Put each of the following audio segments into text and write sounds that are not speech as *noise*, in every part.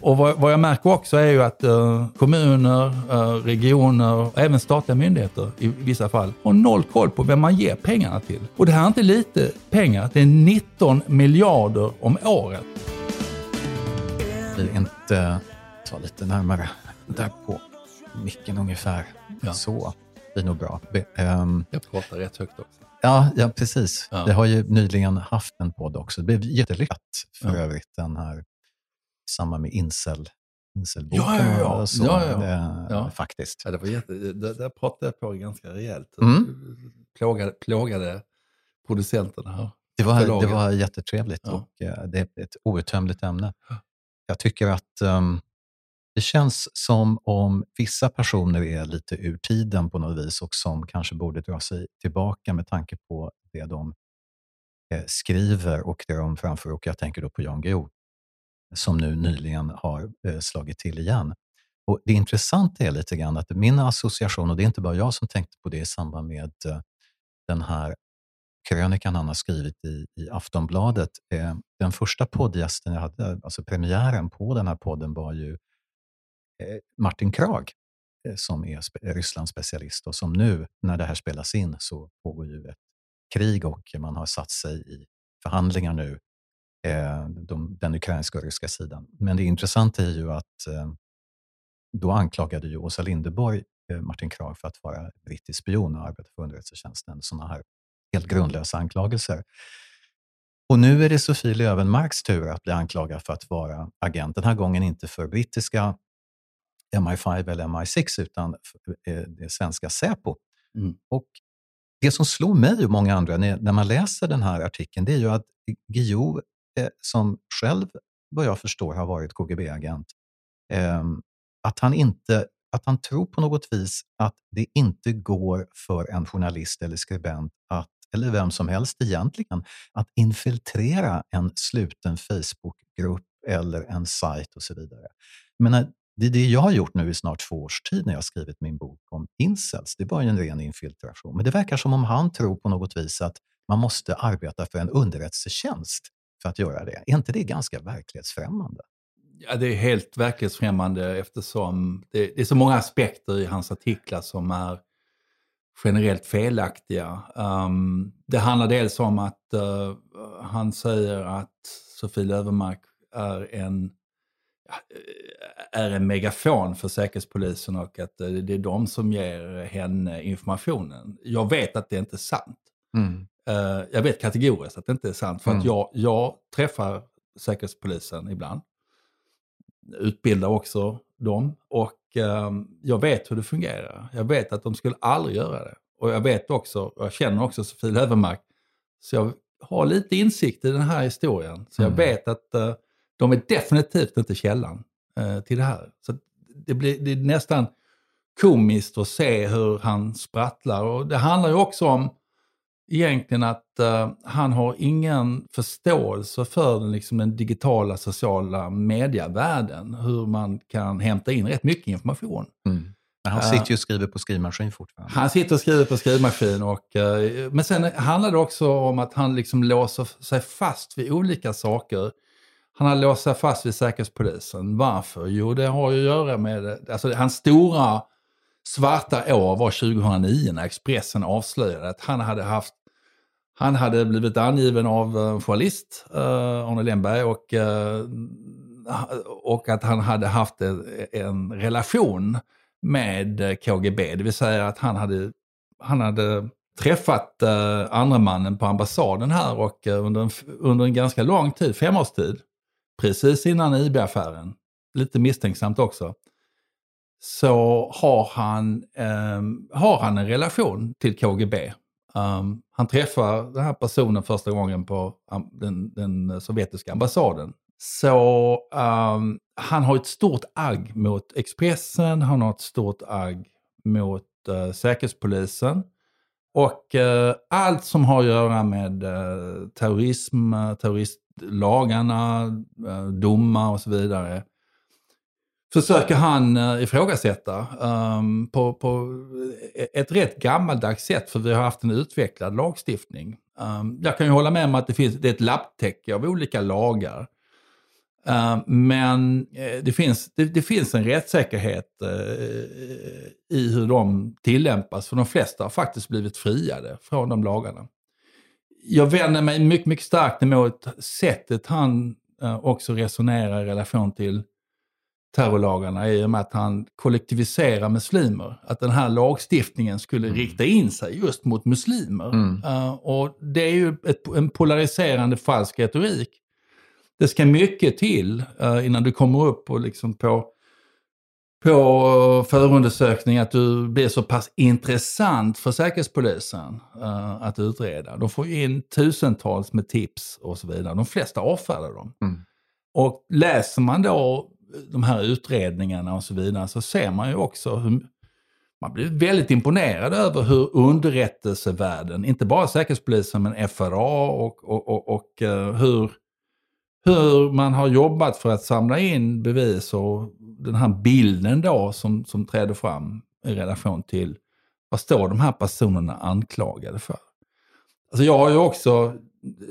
Och vad, vad jag märker också är ju att eh, kommuner, eh, regioner och även statliga myndigheter i vissa fall har noll koll på vem man ger pengarna till. Och det här är inte lite pengar, det är 19 miljarder om året. Vi inte ta lite närmare där på micken ungefär. Ja. Så, det är nog bra. Be, ehm, Jag pratar rätt högt också. Ja, ja precis. Ja. Vi har ju nyligen haft en podd också. Det blev jättelyckat för Ja. övrigt, den här i samband med incel, incelboken. Ja, ja, ja. Så, Ja, ja. eh, Ja. Faktiskt. Ja, det var jätte, där, där pratade jag på ganska rejält. Mm. Plågade, plågade producenterna här. Det var, det var jättetrevligt Ja. och eh, det är ett outtömligt ämne. Jag tycker att ehm, det känns som om vissa personer är lite ur tiden på något vis och som kanske borde dra sig tillbaka med tanke på det de eh, skriver och det de framför. Och jag tänker då på Jan Guillou som nu nyligen har eh, slagit till igen. Och Det intressanta är lite grann att min association, och det är inte bara jag som tänkte på det i samband med eh, den här krönikan han har skrivit i, i Aftonbladet. Eh, den första poddgästen jag hade, alltså premiären på den här podden var ju Martin Krag som är Rysslands specialist och som nu när det här spelas in så pågår ju ett krig och man har satt sig i förhandlingar nu, de, den och ryska sidan. Men det intressanta är ju att eh, då anklagade ju Åsa Linderborg eh, Martin Krag för att vara brittisk spion och arbeta för underrättelsetjänsten. Sådana här helt grundlösa anklagelser. Och nu är det Sofie Löwenmarks tur att bli anklagad för att vara agent. Den här gången inte för brittiska MI5 eller MI6 utan eh, det svenska Säpo. Mm. Och det som slår mig och många andra när, man läser den här artikeln, det är ju att Guillou, eh, Eh, som själv vad jag förstår har varit KGB-agent, ehm, att han inte att han tror på något vis att det inte går för en journalist eller skribent att, eller vem som helst egentligen, att infiltrera en sluten Facebookgrupp eller en sajt och så vidare. Men det är det jag har gjort nu i snart två års tid när jag har skrivit min bok om incels. Det var ju en ren infiltration. Men det verkar som om han tror på något vis att man måste arbeta för en underrättelsetjänst för att göra det. Är inte det ganska verklighetsfrämmande? Ja, det är helt verklighetsfrämmande eftersom det, det är så många aspekter i hans artiklar som är generellt felaktiga. Um, det handlar dels om att uh, han säger att Sofie Löwenmark är en, ja, är en megafon för Säkerhetspolisen och att uh, det är de som ger henne informationen. Jag vet att det inte är sant. Eh, jag vet kategoriskt att det inte är sant för Mm. att jag, jag träffar Säkerhetspolisen ibland. Utbildar också dem och eh, jag vet hur det fungerar. Jag vet att de skulle aldrig göra det. Och jag vet också, och jag känner också Sofie Löwenmark, så jag har lite insikt i den här historien. Så jag Mm. vet att eh, de är definitivt inte källan eh, till det här. Så det, blir, det är nästan komiskt att se hur han sprattlar. Och det handlar ju också om egentligen att eh, han har ingen förståelse för den, liksom, den digitala sociala medievärlden. Hur man kan hämta in rätt mycket information. Mm. Men han sitter ju och skriver på skrivmaskin fortfarande. Han sitter och skriver på skrivmaskin. Och, eh, men sen handlar det också om att han liksom låser sig fast vid olika saker. Han har låst sig fast vid Säkerhetspolisen. Varför? Jo, det har ju att göra med... Alltså, hans stora svarta år var 2009 när Expressen avslöjade att han hade haft han hade blivit angiven av eh, en journalist, eh, Arne Lemberg, och, eh, och att han hade haft en, en relation med KGB. Det vill säga att han hade, han hade träffat eh, andra mannen på ambassaden här och eh, under, en, under en ganska lång tid, fem års tid, precis innan IB-affären, lite misstänksamt också, så har han, eh, har han en relation till KGB. Um, ehm, han träffar den här personen första gången på den, den sovjetiska ambassaden. Så um, han har ett stort agg mot Expressen, han har ett stort agg mot uh, Säkerhetspolisen. Och uh, allt som har att göra med uh, terrorism, uh, terroristlagarna, uh, domar och så vidare försöker han uh, ifrågasätta um, på, på ett rätt gammaldags sätt för vi har haft en utvecklad lagstiftning. Um, jag kan ju hålla med om att det finns det är ett lapptäcke av olika lagar. Uh, men eh, det, finns, det, det, finns en rättssäkerhet uh, i hur de tillämpas, för de flesta har faktiskt blivit friade från de lagarna. Jag vänder mig mycket, mycket starkt emot sättet han också resonerar i relation till terrorlagarna i och med att han kollektiviserar muslimer. Att den här lagstiftningen skulle mm. rikta in sig just mot muslimer. Mm. Uh, och det är ju ett, en polariserande falsk retorik. Det ska mycket till uh, innan du kommer upp och liksom på, på förundersökning att du blir så pass intressant för Säkerhetspolisen uh, att utreda. De får in tusentals med tips och så vidare. De flesta avfärdar dem. Mm. Och läser man då de här utredningarna och så vidare så ser man ju också hur man blir väldigt imponerad över hur underrättelsevärlden, inte bara Säkerhetspolisen men FRA och, och, och, och eh, hur, hur man har jobbat för att samla in bevis och den här bilden då som, som träder fram i relation till vad står de här personerna anklagade för. Alltså jag har ju också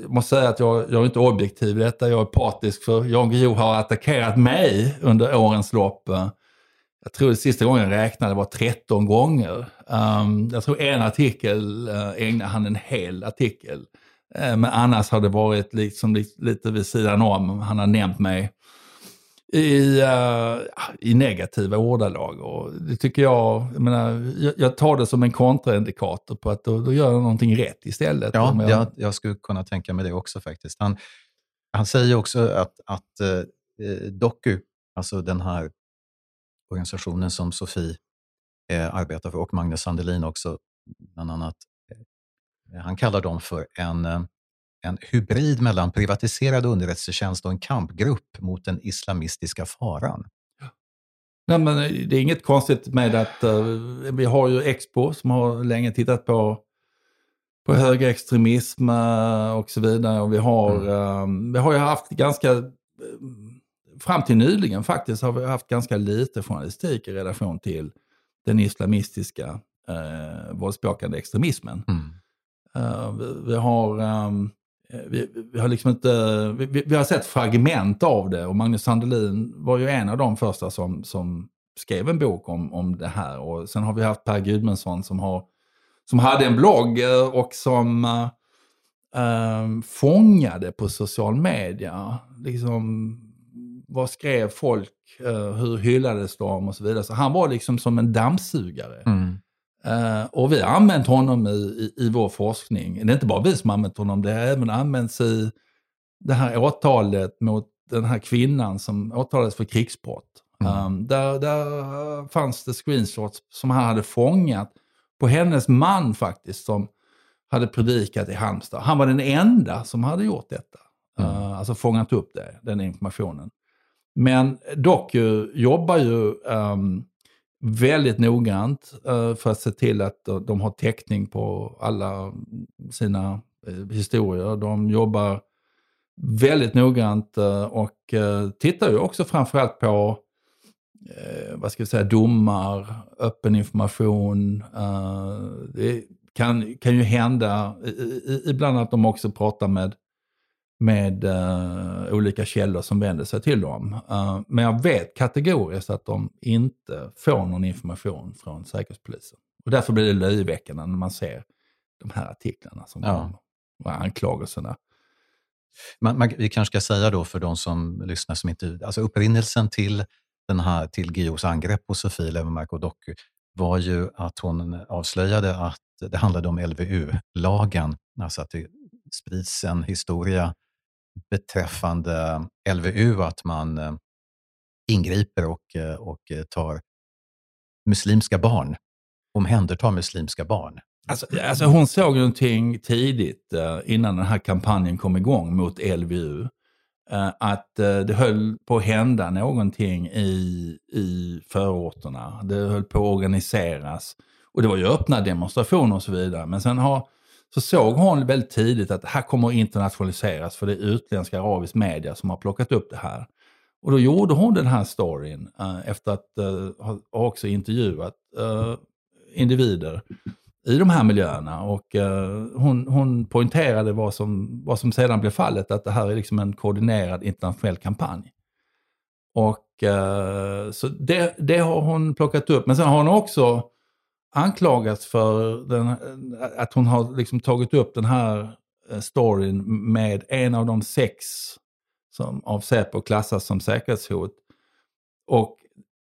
måste säga att jag, jag är inte objektiv i detta, jag är partisk för Jan Guillou har attackerat mig under årens lopp. Jag tror det sista gången jag räknade var 13 gånger. Um, jag tror en artikel eh, uh, ägnade han en hel artikel. Uh, men annars har det varit liksom lite, lite vid sidan om. Han har nämnt mig i, uh, i negativa ordalag. Och det tycker jag, jag, menar, jag, jag, tar det som en kontraindikator på att då, då gör jag någonting rätt istället. Ja, jag... Jag, jag skulle kunna tänka mig det också faktiskt. Han, han säger också att, att eh, Doku, alltså den här organisationen som Sofie eh, arbetar för och Magnus Sandelin också, bland annat, eh, han kallar dem för en eh, en hybrid mellan privatiserad underrättelsetjänst och en kampgrupp mot den islamistiska faran. Nej, men det är inget konstigt med att uh, vi har ju Expo som har länge tittat på, på högerextremism uh, och så vidare. Och vi har, uh, vi har ju haft ganska, fram till nyligen faktiskt, har vi haft ganska lite journalistik i relation till den islamistiska uh, våldsbejakande extremismen. Mm. Vi, vi, har um, Eh, Eh, vi, vi, har liksom inte, vi, vi, har sett fragment av det och Magnus Sandelin var ju en av de första som, som skrev en bok om, om det här. Och sen har vi haft Per Gudmundsson som, har, som hade en blogg eh, och som äh, fångade på social media. Liksom, vad skrev folk, äh, hur hyllades de och så vidare. Så han var liksom som en dammsugare. Mm. Uh, och vi har använt honom i, i, i, vår forskning. Det är inte bara vi som har använt honom, det har även använts i det här åtalet mot den här kvinnan som åtalades för krigsbrott. Mm. Um, där, där fanns det screenshots som han hade fångat på hennes man faktiskt, som hade predikat i Halmstad. Han var den enda som hade gjort detta. Mm. Uh, alltså fångat upp det, den informationen. Men dock jobbar ju um, väldigt noggrant eh, för att se till att de har täckning på alla sina eh, historier. De jobbar väldigt noggrant eh, och tittar ju också framförallt på vad ska vi säga, domar, öppen information. det kan, kan ju hända ibland att de också pratar med med uh, olika källor som vänder sig till dem. Uh, men jag vet kategoriskt att de inte får någon information från Säkerhetspolisen. Och därför blir det löjeväckande när man ser de här artiklarna som ja. kommer, och anklagelserna. Man, man, vi kanske ska säga då för de som lyssnar som inte... Alltså upprinnelsen till, den här, till Gios angrepp på Sofie Levenmark och Doku var ju att hon avslöjade att det handlade om LVU-lagen, alltså att det sprids en historia beträffande eh, LVU, att man eh, ingriper och, eh, och tar muslimska barn, omhändertar muslimska barn. Alltså, alltså hon såg någonting tidigt innan den här kampanjen kom igång mot LVU. Att det höll på att hända någonting i, i förorterna. Det höll på att organiseras. Och det var ju öppna demonstrationer och så vidare. Men sen har så såg hon väldigt tidigt att det här kommer att internationaliseras för det är utländska arabisk media som har plockat upp det här. Och då gjorde hon den här storyn eh, efter att eh, ha också intervjuat eh, individer i de här miljöerna. Och eh, hon, hon poängterade vad som, vad som sedan blev fallet, att det här är liksom en koordinerad internationell kampanj. och eh, så det, det har hon plockat upp. Men sen har hon också anklagats för den, att hon har liksom tagit upp den här eh, storyn med en av de sex som av Säpo klassas som säkerhetshot. Och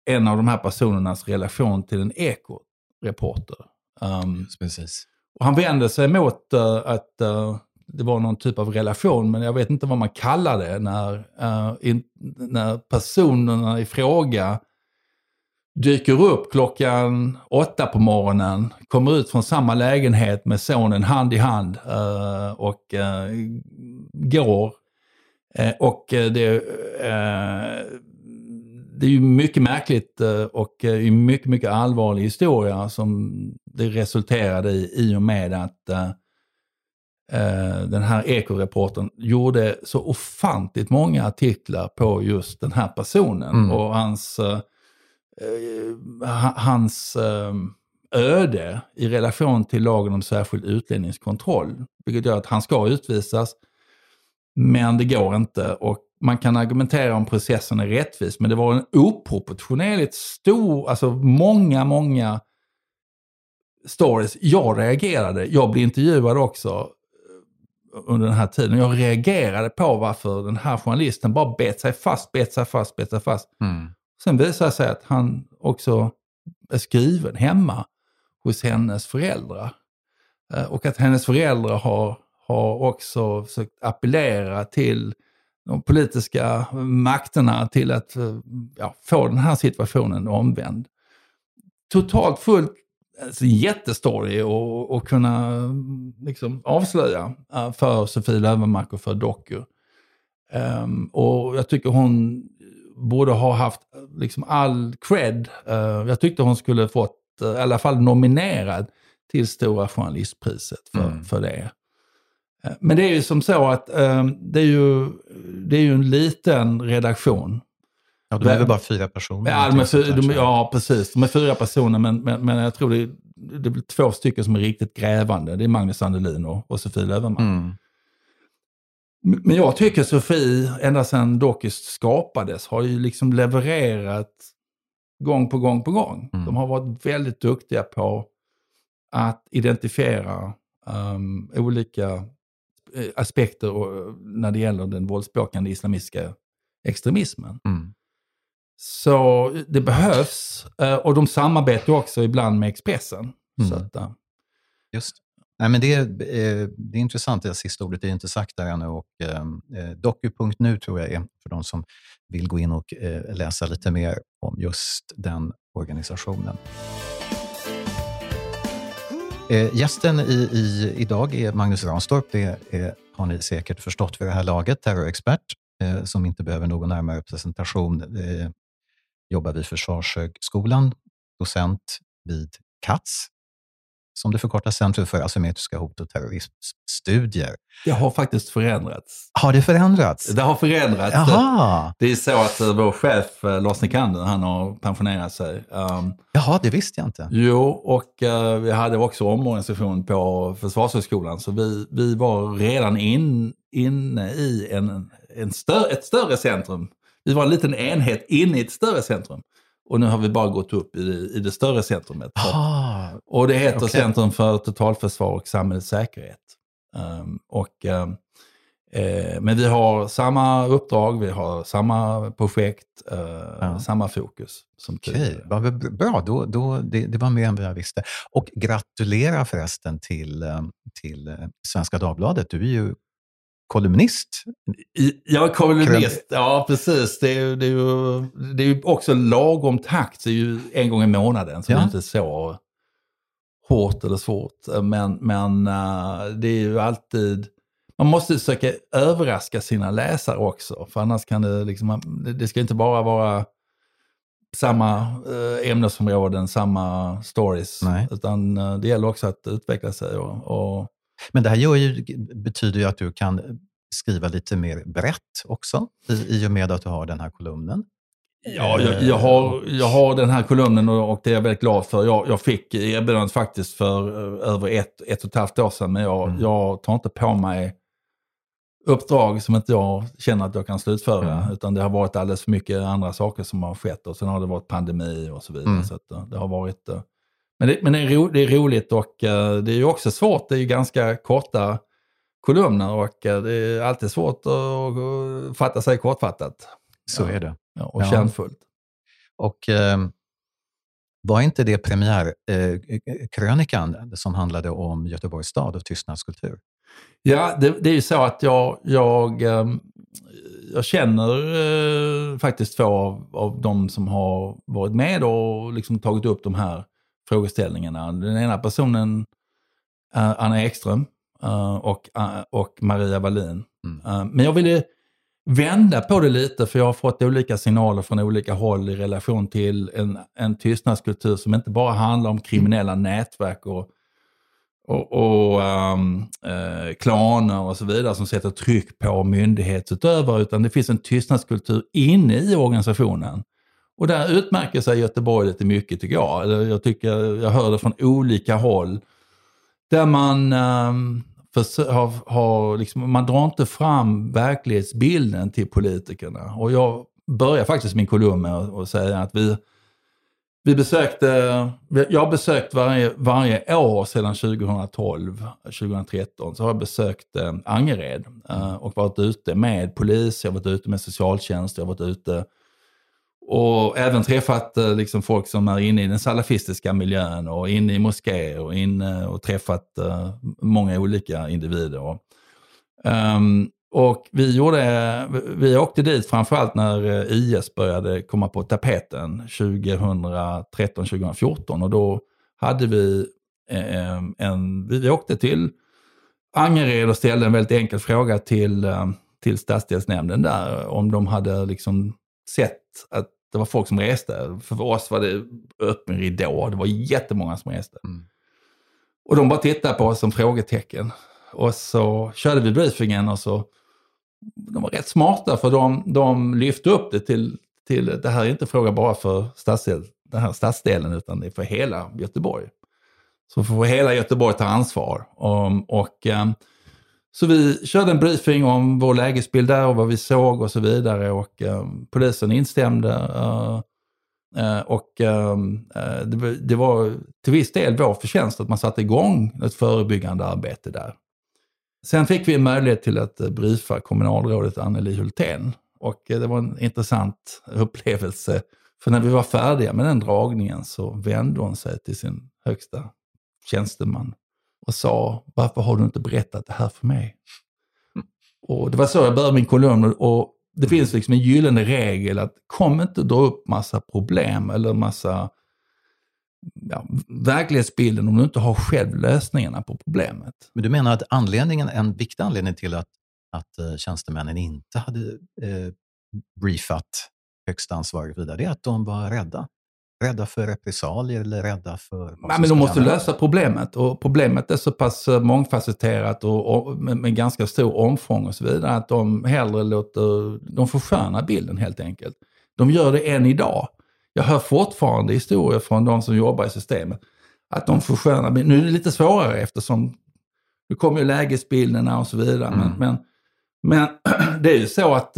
en av de här personernas relation till en ekoreporter. Um, Precis. och han vände sig mot uh, att uh, det var någon typ av relation, men jag vet inte vad man kallar det när, uh, in, när personerna i fråga dyker upp klockan åtta på morgonen, kommer ut från samma lägenhet med sonen hand i hand uh, och uh, går. Uh, och det, det är ju mycket märkligt och en mycket, mycket allvarlig historia som det resulterade i, i och med att den här ekoreporten gjorde så ofantligt många artiklar på just den här personen mm. och hans Eh, Eh, eh, hans eh, öde i relation till lagen om särskild utlänningskontroll. Vilket gör att han ska utvisas, men det går inte. Och man kan argumentera om processen är rättvis, men det var en oproportionerligt stor, alltså många, många stories. Jag reagerade, jag blev intervjuad också under den här tiden. Jag reagerade på varför den här journalisten bara bet sig fast, bet sig fast, bet sig fast. Mm. Sen visar det sig att han också är skriven hemma hos hennes föräldrar. Eh, och att hennes föräldrar har, har också försökt appellera till de politiska makterna till att eh, ja, få den här situationen omvänd. Totalt fullt alltså, jättestory att kunna mm, liksom, avslöja eh, för Sofie Löwenmark och för Doku. Um, och jag tycker hon borde ha haft liksom all cred. Uh, jag tyckte hon skulle fått, uh, i alla fall nominerad till Stora Journalistpriset för, mm. för det. Uh, men det är ju som så att det, är ju, det är ju en liten redaktion. Ja, de är väl bara fyra personer? Ja, de är fyra, de, ja precis. De är fyra personer, men, men, men jag tror det, det är två stycken som är riktigt grävande. Det är Magnus Andelin och, och Sofie Löwenmark. Mm. Men jag tycker Sofie, ända sedan Dockis skapades, har ju liksom levererat gång på gång på gång. Mm. De har varit väldigt duktiga på att identifiera um, olika eh, aspekter när det gäller den våldsbejakande islamistiska extremismen. Mm. Så det behövs, eh, och de samarbetar också ibland med Expressen. Mm. Så att, uh, Just Nej, men det, är, det är intressant, det sista ordet är inte sagt där ännu. Och, eh, eh doku.nu tror jag är för de som vill gå in och eh, läsa lite mer om just den organisationen. Eh, gästen i, i, idag är Magnus Ranstorp. Det är, har ni säkert förstått för det här laget, terrorexpert eh, som inte behöver någon närmare presentation. Eh, jobbar vid Försvarshögskolan, docent vid CATS, som det förkortas Centrum för asymmetriska hot och terrorismstudier. Det har faktiskt förändrats. Har det förändrats? Det har förändrats. Jaha. Det är så att eh, vår chef eh, Lars Nikander, han har pensionerat sig. Um, Jaha, det visste jag inte. Jo, och uh, vi hade också omorganisation på Försvarshögskolan, så vi, vi var redan in, inne i en, en stör, ett större centrum. Vi var en liten enhet inne i ett större centrum. Och nu har vi bara gått upp i, i det större centrumet. Aha, och det heter okay. Centrum för totalförsvar och samhällets säkerhet. Um, och, um, eh, men vi har samma uppdrag, vi har samma projekt, uh, ja. samma fokus. Som Okej, okay. bra. Då, då, det, det, var mer än vad jag visste. Och gratulera förresten till, ehm, till eh, Svenska Dagbladet. Du är ju kolumnist. Jag är kolumnist, ja precis. Det är, det är, ju, det är ju också lagom takt. Det är ju en gång i månaden, så ja. inte så hårt eller svårt. Men, men uh, det är ju alltid... Man måste försöka överraska sina läsare också, för annars kan det liksom... Det ska inte bara vara samma uh, ämnesområden, samma stories. Nej. Utan det gäller också att utveckla sig och, och men det här ju, betyder ju att du kan skriva lite mer brett också, i, i och med att du har den här kolumnen. Ja, jag, jag, har, jag har den här kolumnen och, det är jag väldigt glad för. Jag, jag fick erbjudandet faktiskt för uh, över ett, ett och ett halvt år sedan, men jag, mm. jag tar inte på mig uppdrag som inte jag känner att jag kan slutföra. Mm. Utan det har varit alldeles för mycket andra saker som har skett. Och sen har det varit pandemi och så vidare. Mm. Så att, eh, det har varit... eh, Men, det, men det, är ro, det är roligt och eh, det är ju också svårt. Det är ju ganska korta kolumner och eh, det är alltid svårt att fatta sig kortfattat. Så är det. Ja, och Ja. kärnfullt. Och eh, var inte det premiärkrönikan eh, som handlade om Göteborgs stad och tystnadskultur? Ja, det, det är ju så att jag, jag, ehm, jag känner eh, faktiskt två av, av de som har varit med och liksom tagit upp de här frågeställningarna. Den ena personen är Anna Ekström eh, och, eh, och Maria Wallin. Mm. Eh, men jag ville vända på det lite för jag har fått olika signaler från olika håll i relation till en, en tystnadskultur som inte bara handlar om kriminella nätverk och och, och ehm, eh, klaner och så vidare som sätter tryck på myndighetsutövare, utan det finns en tystnadskultur inne i organisationen. Och där utmärker sig Göteborg lite mycket tycker jag. Eller jag, tycker, jag hör det från olika håll. Där man, um, har, har liksom, man drar inte fram verklighetsbilden till politikerna. Och jag börjar faktiskt min kolumn med att säga att vi, vi besökte, jag har besökt varje, varje år sedan 2012, 2013, så har jag besökt eh, Angered eh, och varit ute med polis, jag har varit ute med socialtjänst, jag har varit ute och även träffat eh, liksom, folk som är inne i den salafistiska miljön och inne i moskéer och, inne och träffat uh, många olika individer. Um, och vi, gjorde, vi åkte dit framförallt när eh, IS började komma på tapeten 2013-2014 och då hade vi eh, en, vi åkte till Angered och ställde en väldigt enkel fråga till, till stadsdelsnämnden där om de hade liksom sett att det var folk som reste. För oss var det öppen ridå, det var jättemånga som reste. Mm. Och de bara tittade på oss som frågetecken. Och så körde vi briefingen och så, de var rätt smarta för de, de lyfte upp det till, till, det här är inte fråga bara för stadsdel, den här stadsdelen utan det är för hela Göteborg. Så får hela Göteborg ta ansvar. Och, och, eh, så vi körde en briefing om vår lägesbild där och vad vi såg och så vidare och eh, polisen instämde. eh, eh och eh, eh, det, var- det var till viss del vår förtjänst att man satte igång ett förebyggande arbete där. Sen fick vi en möjlighet till att briefa kommunalrådet Anneli Hultén och det var en intressant *laughs* upplevelse. För när vi var färdiga med den dragningen så vände hon sig till sin högsta tjänsteman och sa, varför har du inte berättat det här för mig? Och det var så jag började min kolumn och det finns liksom en gyllene regel att kom inte dra upp massa problem eller massa ja, verklighetsbilden om du inte har själv lösningarna på problemet. Men du menar att anledningen, en viktig anledning till att, att eh, tjänstemännen inte hade eh, briefat högsta ansvarig vidare, det är att de var rädda? Rädda för repressalier eller rädda för... Nej, men de måste hända? lösa problemet och problemet är så pass eh, mångfacetterat och, och med, med ganska stor omfång och så vidare att de hellre låter, de förskönar bilden helt enkelt. De gör det än idag. Jag hör fortfarande historier från de som jobbar i systemet att de förskönar bilden. Nu är det lite svårare eftersom nu kommer ju lägesbilderna och så vidare. Mm. Men, men, men *clears throat* det är ju så att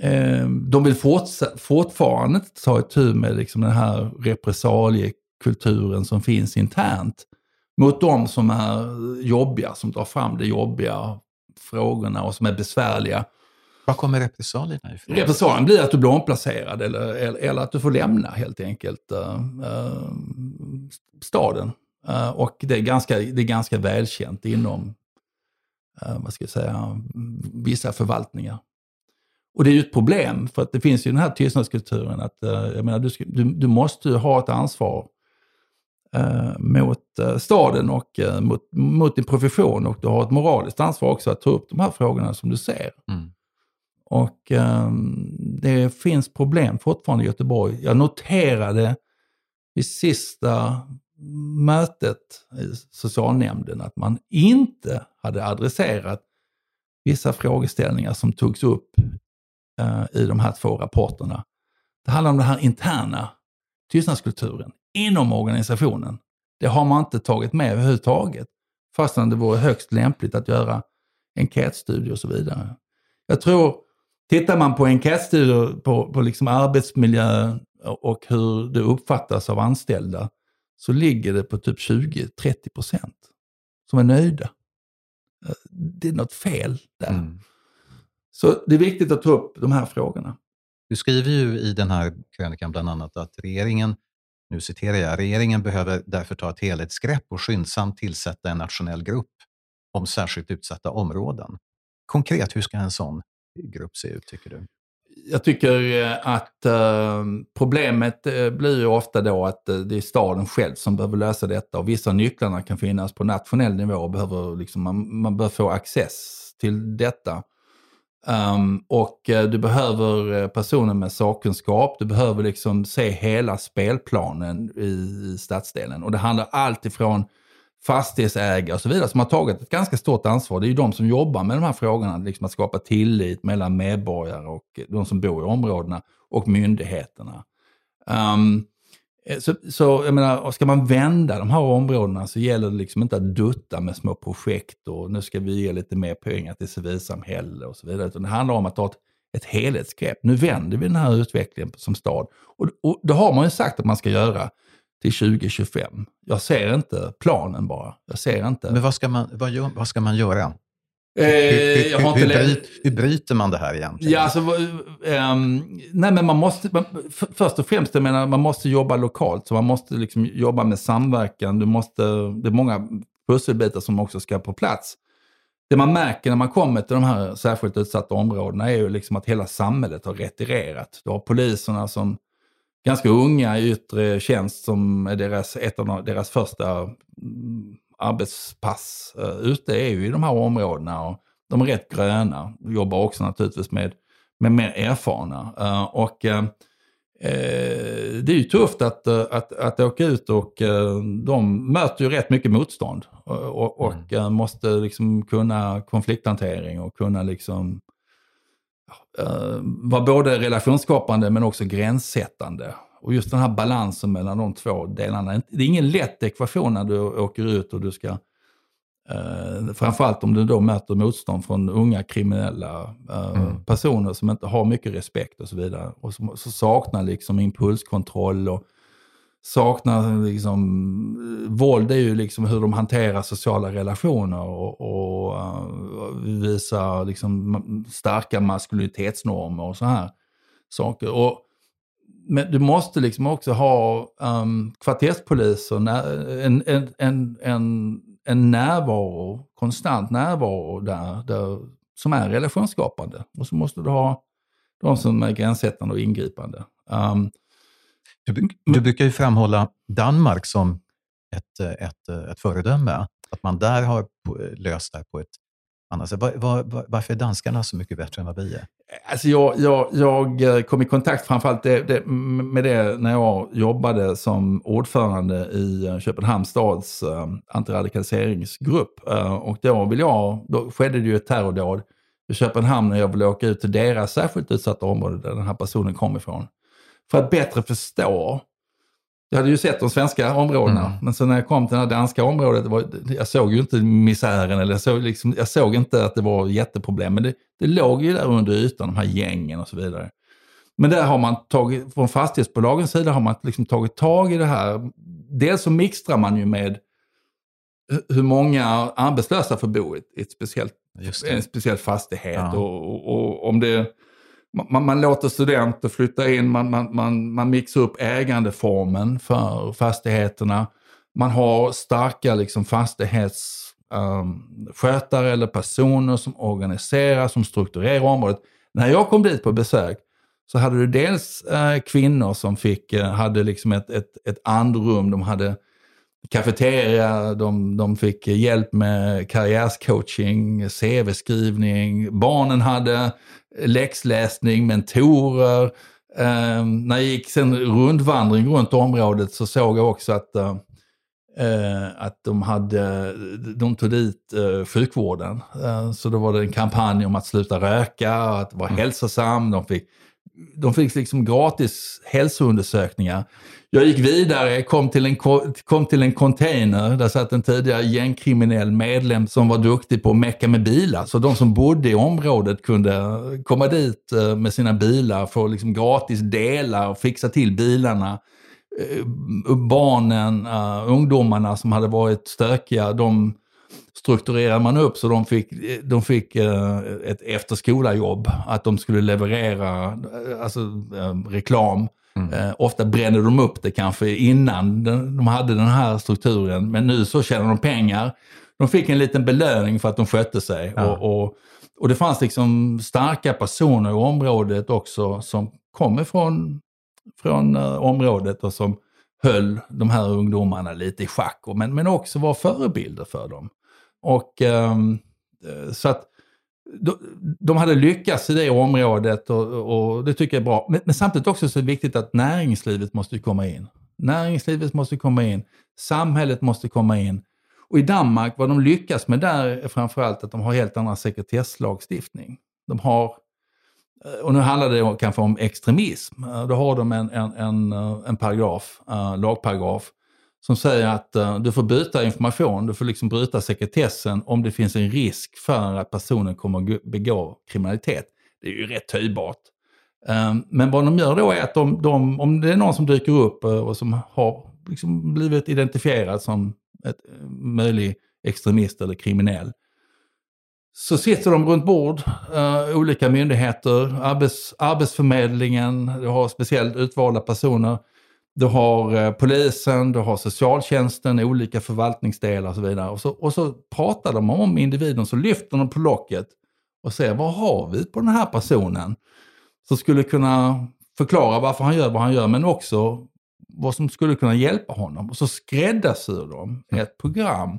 eh, de vill fortsa- fortfarande ta itu med liksom den här repressaliekulturen som finns internt mot de som är jobbiga, som tar fram de jobbiga frågorna och som är besvärliga. Var kommer repressalierna ifrån? Repressalien blir att du blir omplacerad eller, eller, eller att du får lämna helt enkelt eh, eh, staden. Eh, och det är, ganska, det är ganska välkänt inom eh, vad ska jag säga, vissa förvaltningar. Och det är ju ett problem, för att det finns ju den här tystnadskulturen att eh, jag menar, du, du, du måste ju ha ett ansvar eh, mot eh, staden och eh, mot, mot din profession och du har ett moraliskt ansvar också att ta upp de här frågorna som du ser. Mm. Och ehm, det finns problem fortfarande i Göteborg. Jag noterade vid sista mötet i socialnämnden att man inte hade adresserat vissa frågeställningar som togs upp eh, Eh, i de här två rapporterna. Det handlar om den här interna tystnadskulturen inom organisationen. Det har man inte tagit med överhuvudtaget. Fastän det vore högst lämpligt att göra enkätstudier och så vidare. Jag tror, tittar man på enkätstudier på, på liksom arbetsmiljö och hur det uppfattas av anställda, så ligger det på typ 20-30 procent som är nöjda. Eh, det är något fel där. Mm. Så det är viktigt att ta upp de här frågorna. Du skriver ju i den här krönikan bland annat att regeringen, nu citerar jag, regeringen behöver därför ta ett helhetsgrepp och skyndsamt tillsätta en nationell grupp om särskilt utsatta områden. Konkret, hur ska en sån grupp se ut tycker du? Jag tycker eh, att uh, problemet uh, blir ju ofta då att det är staden själv som behöver lösa detta och vissa nycklarna kan finnas på nationell nivå och behöver, liksom, man, man bör få access till detta. Um, och eh, du behöver eh, personer med sakkunskap, du behöver liksom se hela spelplanen i, i stadsdelen. Och det handlar allt ifrån fastighetsägare och så vidare som har tagit ett ganska stort ansvar. Det är ju de som jobbar med de här frågorna, liksom att skapa tillit mellan medborgare och de som bor i områdena och myndigheterna. Um, Eh, så, så jag menar, ska man vända de här områdena så gäller det liksom inte att dutta med små projekt och nu ska vi ge lite mer pengar till civilsamhälle och så vidare. Utan det handlar om att ta ett, ett helhetsgrepp. Nu vänder vi den här utvecklingen som stad. Och, och det har man ju sagt att man ska göra till 2025. Jag ser inte planen bara. Jag ser inte. Men vad ska man, vad gör, vad ska man göra? Eh, hur, hur, hur, bryt, hur, bryter man det här egentligen? Ja, alltså, um, nej, men man måste, man, för, först och främst, jag menar, man måste jobba lokalt. Så man måste liksom jobba med samverkan. Du måste, det är många pusselbitar som också ska på plats. Det man märker när man kommer till de här särskilt utsatta områdena är ju liksom att hela samhället har retirerat. Du har poliserna som ganska unga i yttre tjänst som är deras, ett av deras första mm, arbetspass uh, ute är ju i de här områdena. Och de är rätt gröna, jobbar också naturligtvis med, med mer erfarna. Uh, och uh, det är ju tufft att, att, att åka ut och de möter ju rätt mycket motstånd. Och, och mm. måste liksom kunna konflikthantering och kunna liksom uh, var både relationsskapande men också gränssättande. Och just den här balansen mellan de två delarna. Det är ingen lätt ekvation när du åker ut och du ska uh, framförallt om du då möter motstånd från unga kriminella uh, mm. personer som inte har mycket respekt och så vidare. Och som, så saknar liksom impulskontroll och saknar liksom, våld är ju liksom hur de hanterar sociala relationer och, och uh, visar liksom starka maskulinitetsnormer och så här saker. Och, men du måste liksom också ha um, kvarterspoliser, en, en, en, en, en närvaro, konstant närvaro där, där, som är relationsskapande. Och så måste du ha de som är gränssättande och ingripande. Um, du, du brukar ju framhålla Danmark som ett, ett, ett föredöme. Att man där har löst det här på ett annars. Var, var, varför är danskarna så mycket bättre än vad vi är? Alltså jag, jag, jag eh, kom i kontakt framförallt det, det, med det när jag jobbade som ordförande i eh, Köpenhamns stads äh, antiradikaliseringsgrupp. Äh, och då, vill jag, då skedde det ju ett terrordåd i Köpenhamn när jag ville åka ut till deras särskilt utsatta område där den här personen kom ifrån för att bättre förstå. Jag hade ju sett de svenska områdena, mm. men så när jag kom till det här danska området, var, jag såg ju inte misären, eller jag såg, liksom, jag såg inte att det var jätteproblem, men det, det låg ju där under ytan, de här gängen och så vidare. Men där har man tagit, från fastighetsbolagens sida har man liksom tagit tag i det här. Dels så mixtrar man ju med hur många arbetslösa får bo i ett speciellt, en speciell fastighet. Ja. Och, och, och, om det man, man låter studenter flytta in, man, man, man, man mixar upp ägandeformen för fastigheterna. Man har starka liksom, fastighetsskötare ehm, um, eller personer som organiserar, som strukturerar området. När jag kom dit på besök så hade du dels uh, kvinnor som fick, uh, hade liksom ett, ett, ett andrum, de hade kafeteria, de, de fick hjälp med karriärscoaching, CV-skrivning, barnen hade läxläsning, mentorer. Eh, när jag gick sen rundvandring runt området så såg jag också att, eh, att de, hade, de tog dit eh, sjukvården. Eh, så då var det en kampanj om att sluta röka, att vara mm. hälsosam. De fick de fick liksom gratis hälsoundersökningar. Jag gick vidare, kom till, en, kom till en container. Där satt en tidigare gängkriminell medlem som var duktig på att mecka med bilar. Så de som bodde i området kunde eh, komma dit eh, med sina bilar, få liksom gratis delar och fixa till bilarna. Eh, barnen, ungdomarna som hade varit stökiga, de strukturerade man upp så de fick, de fick ett efterskolajobb. Att de skulle leverera alltså, reklam. Mm. ofta brände de upp det kanske innan de hade den här strukturen, men nu så tjänar de pengar. De fick en liten belöning för att de skötte sig. Ja. Och, och, och, det fanns liksom starka personer i området också som kommer från från uh, området och som höll de här ungdomarna lite i schack, men, men också var förebilder för dem. Och um, så att de, hade lyckats i det området och, och det tycker jag är bra. Men, men, samtidigt också så är det viktigt att näringslivet måste komma in. Näringslivet måste komma in, samhället måste komma in. Och i Danmark, vad de lyckas med där är framförallt att de har helt annan sekretesslagstiftning. De har och nu handlar det kanske om extremism. Då har de en, en, en, en paragraf, en lagparagraf, som säger att uh, du får byta information, du får liksom bryta sekretessen om det finns en risk för att personen kommer att begå kriminalitet. Det är ju rätt höjbart. Um, men vad de gör då är att de, de, om det är någon som dyker upp uh, och som har liksom blivit identifierad som ett möjlig extremist eller kriminell, så sitter de runt bord, uh, olika myndigheter, arbets, Arbetsförmedlingen, du har speciellt utvalda personer. Du har uh, polisen, du har socialtjänsten, olika förvaltningsdelar och så vidare. Och så, och så pratar de om individen, så lyfter de på locket och säger vad har vi på den här personen? Som skulle kunna förklara varför han gör vad han gör, men också vad som skulle kunna hjälpa honom. Och så skräddarsyr de ett program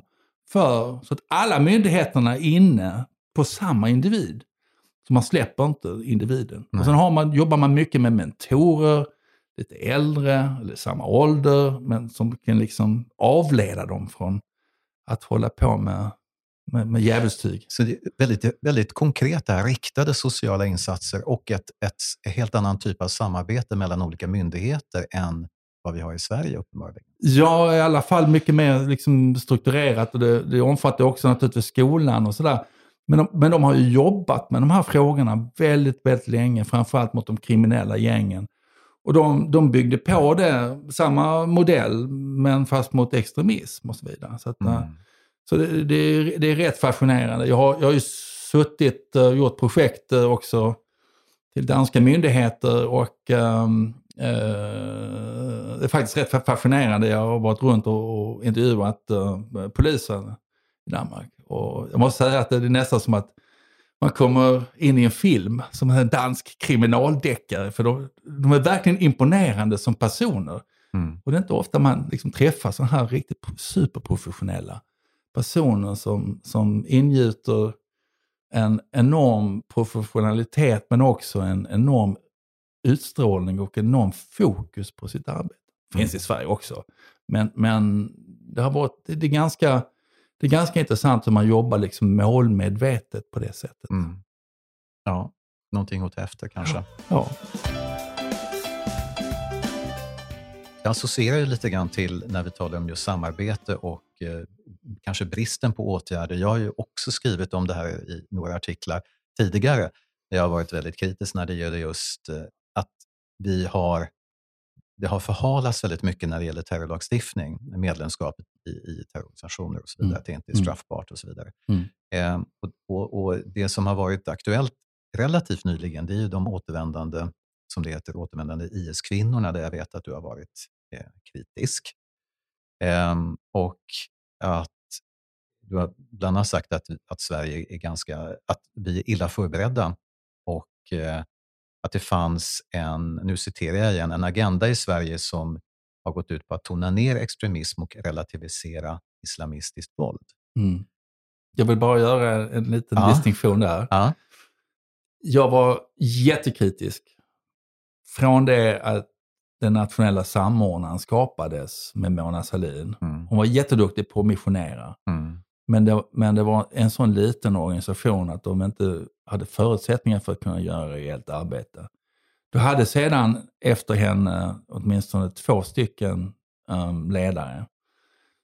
för, så att alla myndigheterna är inne på samma individ. Så man släpper inte individen. Och sen har man, jobbar man mycket med mentorer, lite äldre, eller samma ålder, men som kan liksom avleda dem från att hålla på med, med, med djävulstyg. Så det är väldigt, väldigt konkreta, riktade sociala insatser och ett, ett helt annan typ av samarbete mellan olika myndigheter än vad vi har i Sverige uppenbarligen. Ja, i alla fall mycket mer liksom strukturerat och det, det omfattar också naturligtvis skolan och sådär. Men de, men de har ju jobbat med de här frågorna väldigt, väldigt länge, framförallt mot de kriminella gängen. Och de, de byggde på det, samma modell, men fast mot extremism och så vidare. Så, att, mm. så det, det, är, det är rätt fascinerande. Jag har, jag har ju suttit och gjort projekt också till danska myndigheter och um, det är faktiskt rätt fascinerande. Jag har varit runt och intervjuat uh, polisen i Danmark. Och jag måste säga att det är nästan som att man kommer in i en film, som en dansk kriminaldeckare. För de, de är verkligen imponerande som personer. Mm. Och det är inte ofta man liksom träffar sådana här riktigt superprofessionella personer som, som ingjuter en enorm professionalitet men också en enorm utstrålning och enorm fokus på sitt arbete. Det finns i Sverige också. Men, men det har varit, det är ganska det är ganska intressant hur man jobbar liksom målmedvetet på det sättet. Mm. Ja, någonting åt efter kanske. Ja. Jag associerar lite grann till när vi talar om just samarbete och eh, kanske bristen på åtgärder. Jag har ju också skrivit om det här i några artiklar tidigare. Jag har varit väldigt kritisk när det gäller just eh, att vi har det har förhalats väldigt mycket när det gäller terrorlagstiftning, medlemskap i, i terrororganisationer och så vidare, mm. att det inte är mm. straffbart och så vidare. Mm. Eh, och, och, och, Det som har varit aktuellt relativt nyligen, det är ju de återvändande, som det heter, återvändande IS-kvinnorna, där jag vet att du har varit eh, kritisk. Eh, och att du har bland annat sagt att, att Sverige är ganska, att vi är illa förberedda och eh, att det fanns en, nu citerar jag igen, en agenda i Sverige som har gått ut på att tona ner extremism och relativisera islamistiskt våld. Mm. Jag vill bara göra en liten ja. distinktion där. Ja. Jag var jättekritisk från det att den nationella samordnaren skapades med Mona Sahlin. Mm. Hon var jätteduktig på att missionera. Mm. Men, det, men det var en sån liten organisation att de inte hade förutsättningar för att kunna göra rejält arbete. Du hade sedan efter henne åtminstone två stycken um, ledare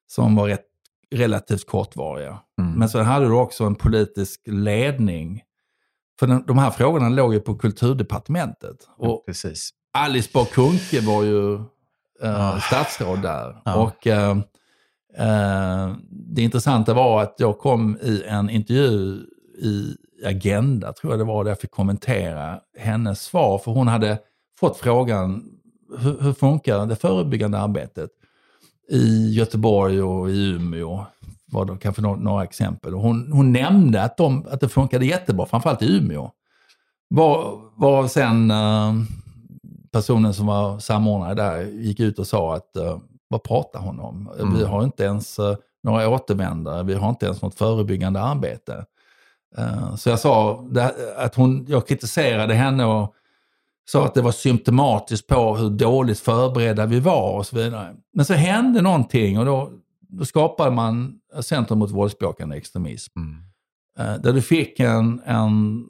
som var rätt, relativt kortvariga. Mm. Men så hade du också en politisk ledning. För den, de här frågorna låg ju på kulturdepartementet. Och Precis. Alice Bah var ju eh, Ah. statsråd där. Ja. Och eh, Eh, det intressanta var att jag kom i en intervju i Agenda, tror jag det var, där jag fick kommentera hennes svar. För hon hade fått frågan, hur, hur funkar det förebyggande arbetet i Göteborg och i Umeå? Var det kanske några, några exempel. Och hon, hon nämnde att, de, att det funkade jättebra, framförallt i Umeå. Var, var sen eh, personen som var samordnare där gick ut och sa att eh, vad pratar hon om? Mm. Vi har inte ens eh, några återvändare, vi har inte ens något förebyggande arbete. Eh, så jag sa att hon, jag kritiserade henne och sa att det var symptomatiskt på hur dåligt förberedda vi var och så vidare. Men så hände någonting och då, då skapade man Centrum mot våldsbejakande extremism. Mm. Eh, Där du fick en, en,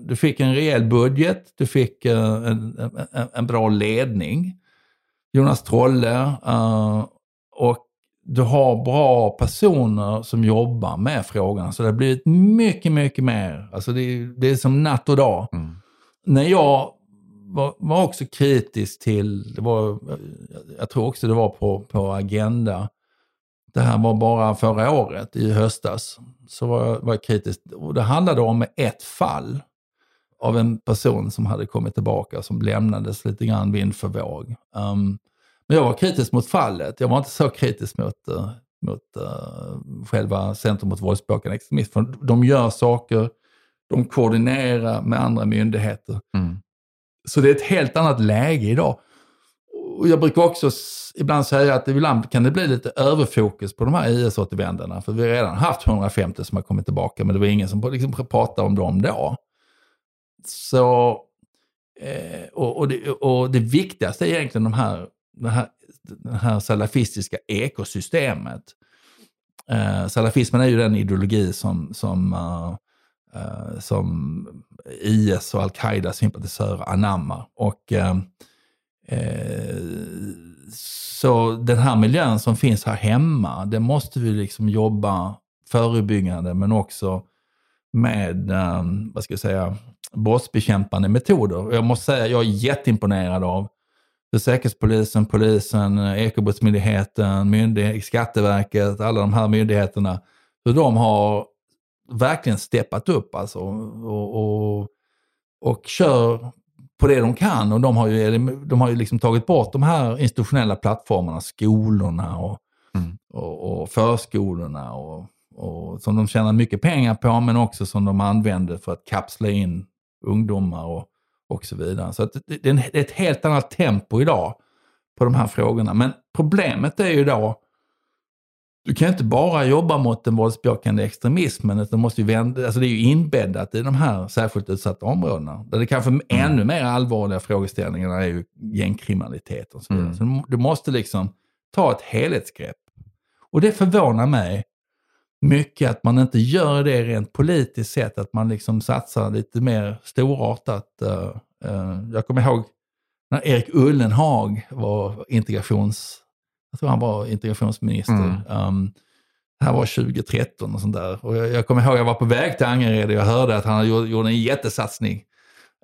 du fick en rejäl budget, du fick en, en, en bra ledning. Jonas Trolle. eh, Och du har bra personer som jobbar med frågorna. Så det har blivit mycket, mycket mer. Alltså det, är, det är som natt och dag. Mm. När jag var, var också kritisk till, det var, jag tror också det var på, på Agenda, det här var bara förra året, i höstas, så var jag, var jag kritisk. Och det handlade om ett fall av en person som hade kommit tillbaka, som lämnades lite grann vind för våg. Um, men jag var kritisk mot fallet, jag var inte så kritisk mot, uh, mot uh, själva Centrum mot våldsbejakande extremism. För de gör saker, de koordinerar med andra myndigheter. Mm. Så det är ett helt annat läge idag. Och jag brukar också ibland säga att ibland kan det bli lite överfokus på de här IS-återvändarna. För vi har redan haft 150 som har kommit tillbaka, men det var ingen som liksom pratade om dem då. Så, eh, och, och, det, och det viktigaste är egentligen de här, det här, det här salafistiska ekosystemet. Eh, salafismen är ju den ideologi som, som, eh, eh, som IS och al-Qaida sympatisörer anammar. Och, eh, eh, så den här miljön som finns här hemma, det måste vi liksom jobba förebyggande men också med, eh, vad ska jag säga, brottsbekämpande metoder. Jag måste säga, jag är jätteimponerad av hur Säkerhetspolisen, polisen, Ekobrottsmyndigheten, myndighet, Skatteverket, alla de här myndigheterna, hur de har verkligen steppat upp alltså, och, och, och kör på det de kan. Och de har ju, de har ju liksom tagit bort de här institutionella plattformarna, skolorna och, Mm. och, och förskolorna och, och som de tjänar mycket pengar på men också som de använder för att kapsla in ungdomar och, och så vidare. Så det, det är ett helt annat tempo idag på de här frågorna. Men problemet är ju då, du kan inte bara jobba mot den våldsbejakande extremismen, utan måste ju vända, alltså det är ju inbäddat i de här särskilt utsatta områdena. Där det kanske ännu mer allvarliga frågeställningarna är ju gängkriminalitet och så vidare. Mm. Så du- du måste liksom ta ett helhetsgrepp. Och det förvånar mig mycket att man inte gör det rent politiskt sett, att man liksom satsar lite mer storartat. eh, eh, jag kommer ihåg när Erik Ullenhag var integrations... Jag tror han var integrationsminister. Mm. Um, det här var 2013 och sånt där. Och jag, jag kommer ihåg att jag var på väg till Angered och jag hörde att han gjorde, gjorde en jättesatsning.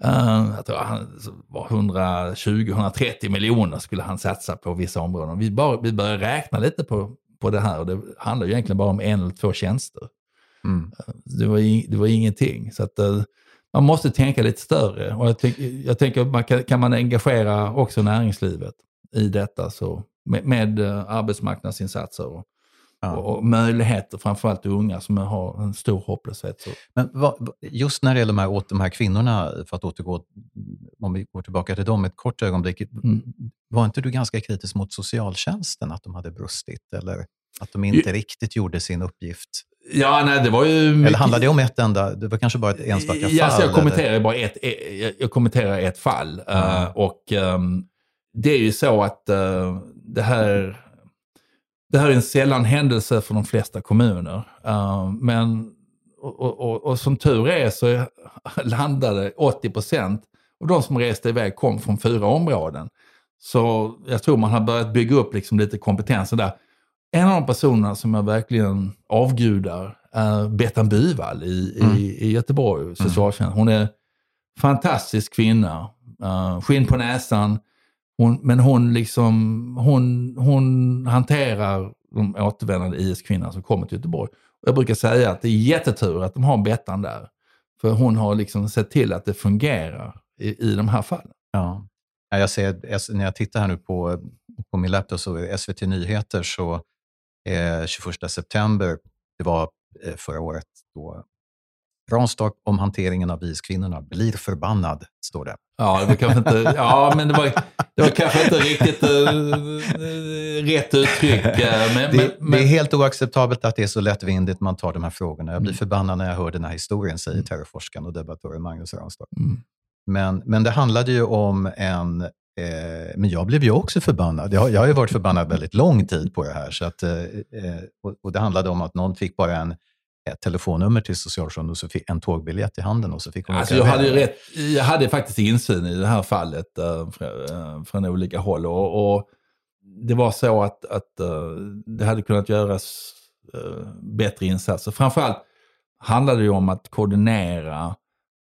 Uh, jag tror han var 120-130 miljoner skulle han satsa på vissa områden. Vi, bara, vi började räkna lite på, på det här det handlar ju egentligen bara om en eller två tjänster. Mm. Det var, det var ingenting. Så att, eh, man måste tänka lite större. Och jag, tänk, jag tänker, man kan, kan man engagera också näringslivet i detta så, med, med eh, arbetsmarknadsinsatser och, Ja. och, möjligheter, framförallt unga som har en stor hopplöshet. Så. Men vad- just när det gäller de här, åt de här kvinnorna, för att återgå, om vi går tillbaka till dem ett kort ögonblick. Mm. Var inte du ganska kritisk mot socialtjänsten, att de hade brustit? Eller att de inte riktigt gjorde sin uppgift? Ja, nej, det var ju... Eller handlar det om ett enda, det var kanske bara ett enstaka fall? Ja, jag eller? kommenterar bara ett, eh, jag- kommenterar ett fall. Mm. Eh, och ehm, det är ju så att eh, det här det här är en sällan händelse för de flesta kommuner. Eh, men och, och, och, och som tur är så *laughs* landade 80 procent Och de som reste iväg kom från fyra områden. Så jag tror man har börjat bygga upp liksom lite kompetenser där. En av de personerna som jag verkligen avgudar är Bettan Byvall i, mm. i, i Göteborg, mm. socialtjänst. Hon är fantastisk kvinna. Uh, skinn på näsan. Hon, men hon, liksom, hon, hon hanterar de återvändande IS-kvinnorna som kommer till Göteborg. Och jag brukar säga att det är jättetur att de har Bettan där. För hon har liksom sett till att det fungerar i, i de här fallen. Ja. Jag ser, när jag tittar här nu på, på min laptop, så SVT Nyheter, så eh, 21 september, det var eh, förra året, då Ranstorp om hanteringen av IS-kvinnorna blir förbannad, står det. Ja, det kanske inte, ja, men det var, det var kanske inte riktigt uh, rätt uttryck. Uh, men, det, men, det, är helt oacceptabelt att det är så lättvindigt man tar de här frågorna. Jag blir mm. förbannad när jag hör den här historien, säger mm. terrorforskaren och debattören Magnus Ranstorp. Mm. Men, men det handlade ju om en eh, men jag blev ju också förbannad. Jag, jag har ju varit förbannad väldigt lång tid på det här. Så att, eh, och, och, det handlade om att någon fick bara en ett telefonnummer till socialtjänsten och så fick en tågbiljett i handen och så fick hon alltså jag, hade rätt, jag hade faktiskt insyn i det här fallet äh, från, från olika håll. Och, och, det var så att, att äh, det hade kunnat göras äh, bättre insatser. Framförallt handlade det om att koordinera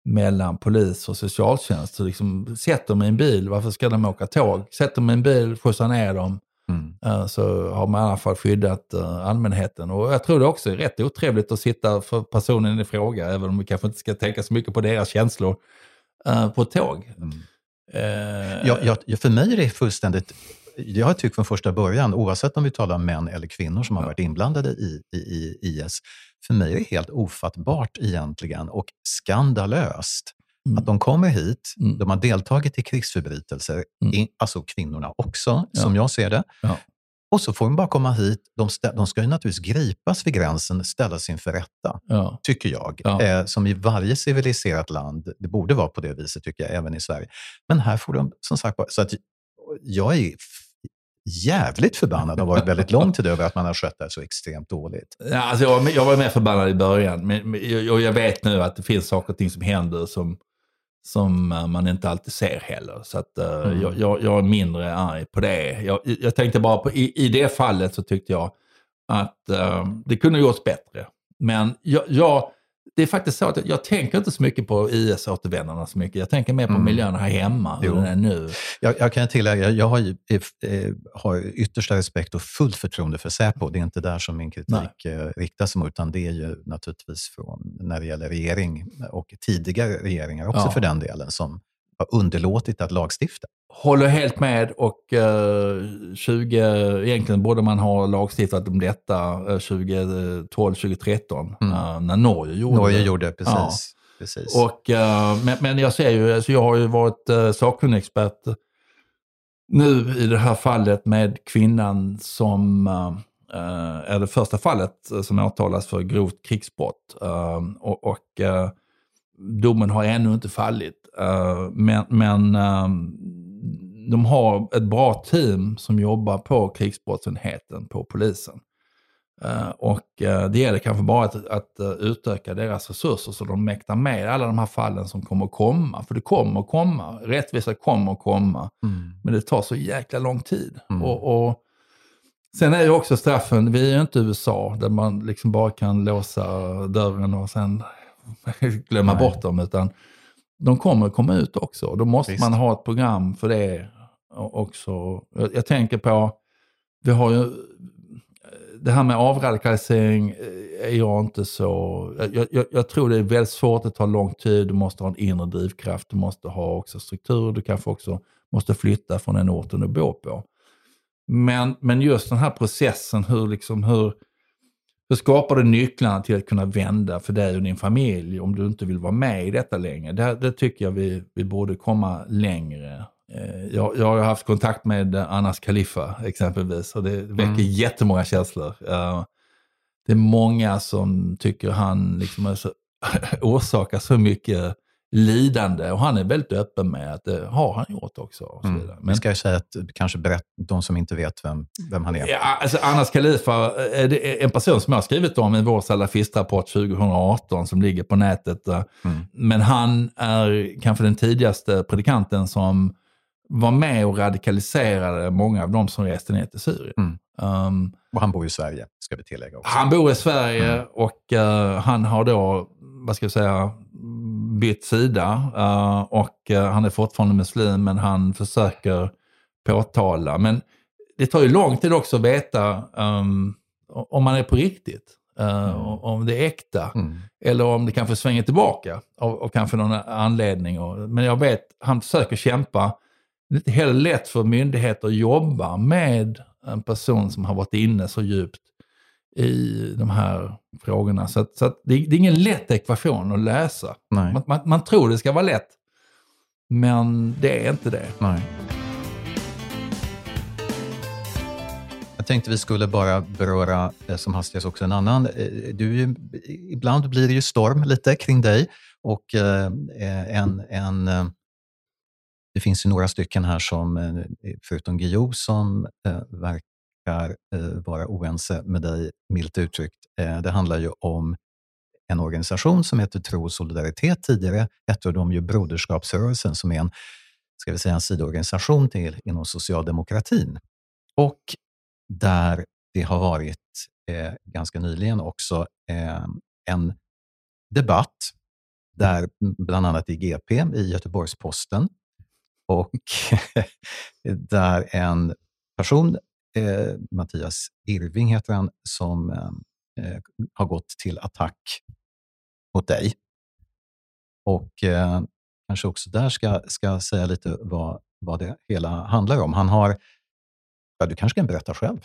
mellan polis och socialtjänst. Så liksom, sätt dem i en bil, varför ska de åka tåg? Sätt dem i en bil, skjutsa ner dem. Mm. Eh, så har man i alla fall skyddat uh, allmänheten. Och jag tror det också är rätt otrevligt att sitta för personen i fråga, även om vi kanske inte ska tänka så mycket på deras känslor, uh, på ett tåg. Mm. Uh, ja, ja, för mig är det fullständigt jag har tyckt från första början, oavsett om vi talar om män eller kvinnor som har varit inblandade i, i, i IS, för mig är det helt ofattbart egentligen och skandalöst Mm. Att de kommer hit, mm. de har deltagit i krigsförbrytelser, mm. alltså kvinnorna också, ja. som jag ser det. Ja. Och så får de bara komma hit. De, de ska ju naturligtvis gripas vid gränsen, ställas inför rätta, ja. tycker jag. Eh, som i varje civiliserat land. Det borde vara på det viset, tycker jag, även i Sverige. Men här får de, som sagt så att jag är jävligt förbannad och varit väldigt lång tid *laughs* över att man har skött det så extremt dåligt. Ja, alltså jag, jag var mer förbannad i början, men, jag, jag vet nu att det finns saker och ting som händer som som eh, man inte alltid ser heller. Så att, uh, mm. jag, jag, jag, är mindre arg på det. Jag, jag tänkte bara på, i, i det fallet så tyckte jag att uh, det kunde gjorts bättre. Men jag, det är faktiskt så att jag tänker inte så mycket på IS-återvändarna så mycket. Jag tänker mer på mm. miljön här hemma, hur den är nu. Jag, jag kan tillägga, jag har, eh, har yttersta respekt och fullt förtroende för Säpo. Det är inte där som min kritik eh, riktas mot, utan det är ju naturligtvis från, när det gäller regering och tidigare regeringar också ja. för den delen, som har underlåtit att lagstifta. Håller helt med och eh, 20, egentligen borde man ha lagstiftat om detta eh, 2012, 2013 mm. eh, när Norge gjorde Norge det. gjorde precis. Ja. precis. Och, eh, men, men, jag ser ju, alltså jag har ju varit eh, sakkunnig expert nu i det här fallet med kvinnan som eh, är det första fallet som åtalas för grovt krigsbrott. Eh, och, och eh, domen har ännu inte fallit. Men, men de har ett bra team som jobbar på krigsbrottsenheten på polisen. Uh, och det gäller kanske bara att, att utöka deras resurser så de mäktar med alla de här fallen som kommer att komma. För det kommer att komma. Rättvisa kommer att komma. Mm. Men det tar så jäkla lång tid. Mm. Och, och, Sen är ju också straffen, vi är ju inte USA där man liksom bara kan låsa dörren och sen *laughs* glömma Nej. bort dem. Utan de kommer komma ut också. Då måste Visst. man ha ett program för det också. Jag, jag, tänker på, vi har ju, det här med avradikalisering eh, är jag inte så... Jag, jag, jag, tror det är väldigt svårt, att ta lång tid, du måste ha en inre drivkraft, du måste ha också struktur, du kanske också måste flytta från den orten du bor på. Men, men just den här processen, hur, liksom, hur, så skapar du nycklarna till att kunna vända för dig och din familj om du inte vill vara med i detta längre. Det, det tycker jag vi, vi borde komma längre. Eh, jag, jag har haft kontakt med Anas Khalifa exempelvis och det väcker mm. jättemånga känslor. Eh, det är många som tycker han liksom så, *laughs* orsakar så mycket lidande. Och han är väldigt öppen med att det har han gjort också. Och Mm. Men ska jag säga att kanske berätta de som inte vet vem, vem han är. Ja, alltså Anas Khalifa är det en person som jag har skrivit om i vår salafistrapport 2018 som ligger på nätet. eh, Mm. Men han är kanske den tidigaste predikanten som var med och radikaliserade många av de som reste ner till Syrien. Mm. Um, Och han bor i Sverige, ska vi tillägga också. han bor i Sverige Mm. och eh, han har då, vad ska jag säga, bytt sida. eh, och eh, han är fortfarande muslim men han försöker påtala. Men det tar ju lång tid också att veta um, om man är på riktigt. Mm. Om det är äkta. Mm. Eller om det kanske svänger tillbaka av, av kanske någon anledning. Och, men jag vet, han försöker kämpa. Det är inte heller lätt för myndigheter att jobba med en person som har varit inne så djupt i de här frågorna. Så, att, så att det, det är ingen lätt ekvation att läsa. Nej. Man, man, man tror det ska vara lätt, men det är inte det. Nej. Jag tänkte vi skulle bara beröra som hastigast också en annan. eh, Du, ibland blir det ju storm lite kring dig och eh, en, en, eh, det finns ju några stycken här som, förutom Guillou, som verkar eh, vara oense med dig, milt uttryckt. Eh, Det handlar ju om en organisation som heter Tro och solidaritet. Tidigare hette de ju Broderskapsrörelsen som är en, ska vi säga, en sidoorganisation till inom socialdemokratin. Och där det har varit eh, ganska nyligen också eh, en debatt där bland annat i GP, i Göteborgs-Posten, och *laughs* där en person, eh, Mattias Irving heter han, som eh, har gått till attack mot dig. Och eh, kanske också där ska, ska säga lite vad, vad det hela handlar om. Han har, ja du kanske kan berätta själv?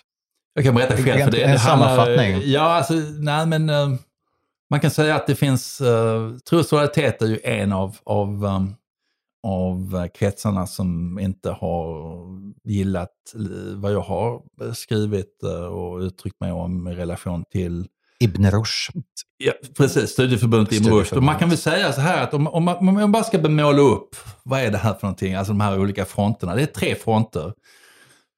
Jag kan berätta själv. För det, En handlar- sammanfattning. Ja, alltså, nej men eh, man kan säga att det finns, uh, tro och solidaritet är ju en av, av, um, av eh, kretsarna som inte har gillat eh, vad jag har skrivit eh, och uttryckt mig om i relation till Ibn Rushd. Ja, precis. Studieförbundet Ibn Rushd. Och. Man kan väl säga så här att om, om, man, om man bara ska bemåla upp, vad är det här för någonting? Alltså de här olika fronterna. Det är tre fronter.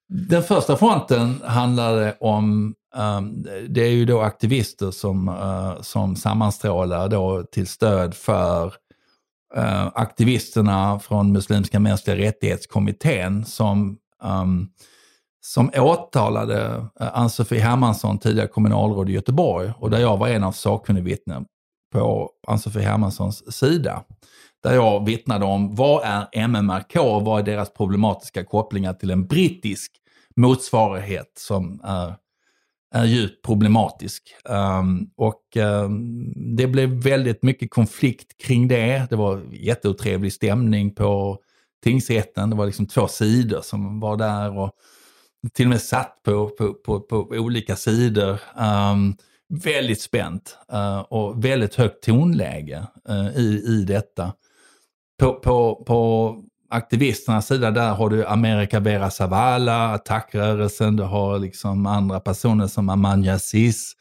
Den första fronten handlade om, um, det är ju då aktivister som, uh, som sammanstrålar då till stöd för Eh, aktivisterna från Muslimska mänskliga rättighetskommittén som um, som åtalade eh, Ann-Sofie Hermansson, tidigare kommunalråd i Göteborg, och där jag var en av sakkunnigvittnen på Ann-Sofie Hermanssons sida. Där jag vittnade om vad är MMRK och vad är deras problematiska kopplingar till en brittisk motsvarighet som är, är djupt problematisk. Um, och um, det blev väldigt mycket konflikt kring det. Det var jätteotrevlig stämning på tingsrätten. Det var liksom två sidor som var där. och till och med satt på, på, på, på olika sidor. Um, väldigt spänt uh, och väldigt högt tonläge uh, i, i detta. På, på, på aktivisternas sida där har du America Vera Zavala, attackrörelsen, du har liksom andra personer som Amanja Sis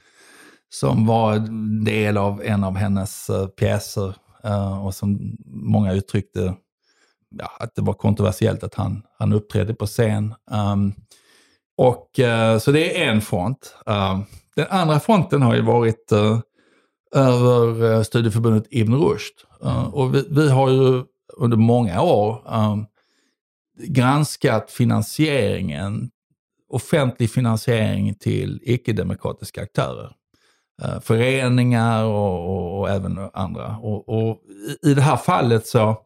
som var del av en av hennes uh, pjäser uh, och som många uttryckte ja, att det var kontroversiellt att han, han uppträdde på scen. Um, och, uh, så det är en front. Ehm, den andra fronten har ju varit över studieförbundet Ibn Rushd. Ehm, och vi, vi har ju under många år um, granskat finansieringen, offentlig finansiering till icke-demokratiska aktörer. Uh, föreningar och, och, och även andra. Och, och i, I det här fallet så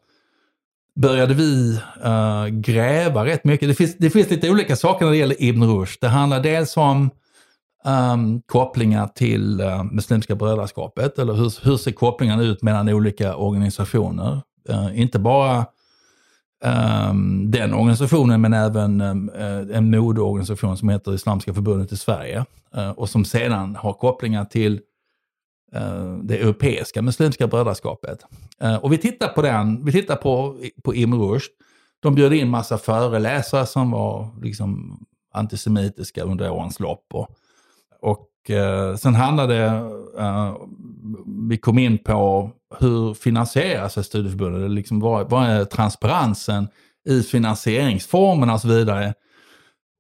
började vi uh, gräva rätt mycket. Det finns, det finns lite olika saker när det gäller Ibn Rushd. Det handlar dels om um, kopplingar till uh, Muslimska brödraskapet, eller hur, hur ser kopplingarna ut mellan olika organisationer? Eh, inte bara um, den organisationen, men även um, en modeorganisation som heter Islamiska förbundet i Sverige eh, och som sedan har kopplingar till det europeiska muslimska brödraskapet. Och vi tittar på den, vi tittar på, på Ibn Rushd. De bjöd in massa föreläsare som var liksom antisemitiska under årens lopp. Och, och eh, sen handlade det, eh, vi kom in på hur finansieras sig studieförbundet? Liksom, vad, vad är transparensen i finansieringsformerna och så vidare?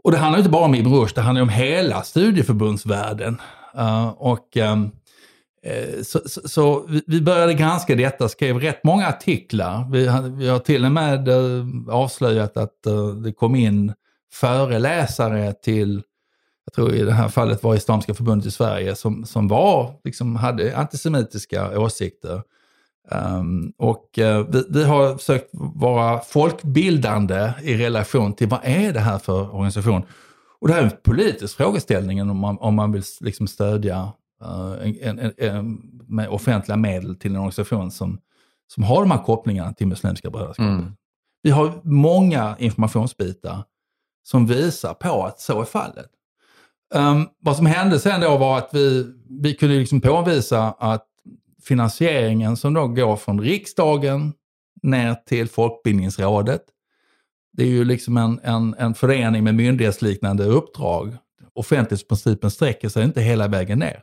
Och det handlar inte bara om Ibn Rushd, det handlar om hela studieförbundsvärlden. Uh, och, um, så, så, så, vi började granska detta, skrev rätt många artiklar. Vi, vi har till och med uh, avslöjat att uh, det kom in föreläsare till, jag tror i det här fallet var Islamiska förbundet i Sverige, som, som var, liksom, hade antisemitiska åsikter. Um, och uh, vi, vi, har försökt vara folkbildande i relation till vad är det här för organisation? Och det här är en politisk frågeställning om man, om man vill liksom stödja uh, en, en, en, med offentliga medel till en organisation som, som har de här kopplingarna till Muslimska brödraskapet. Mm. Vi har många informationsbitar som visar på att så är fallet. Um, vad som hände sen då var att vi, vi kunde liksom påvisa att finansieringen som då går från riksdagen ner till Folkbildningsrådet. Det är ju liksom en, en, en förening med myndighetsliknande uppdrag. Offentlighetsprincipen sträcker sig inte hela vägen ner.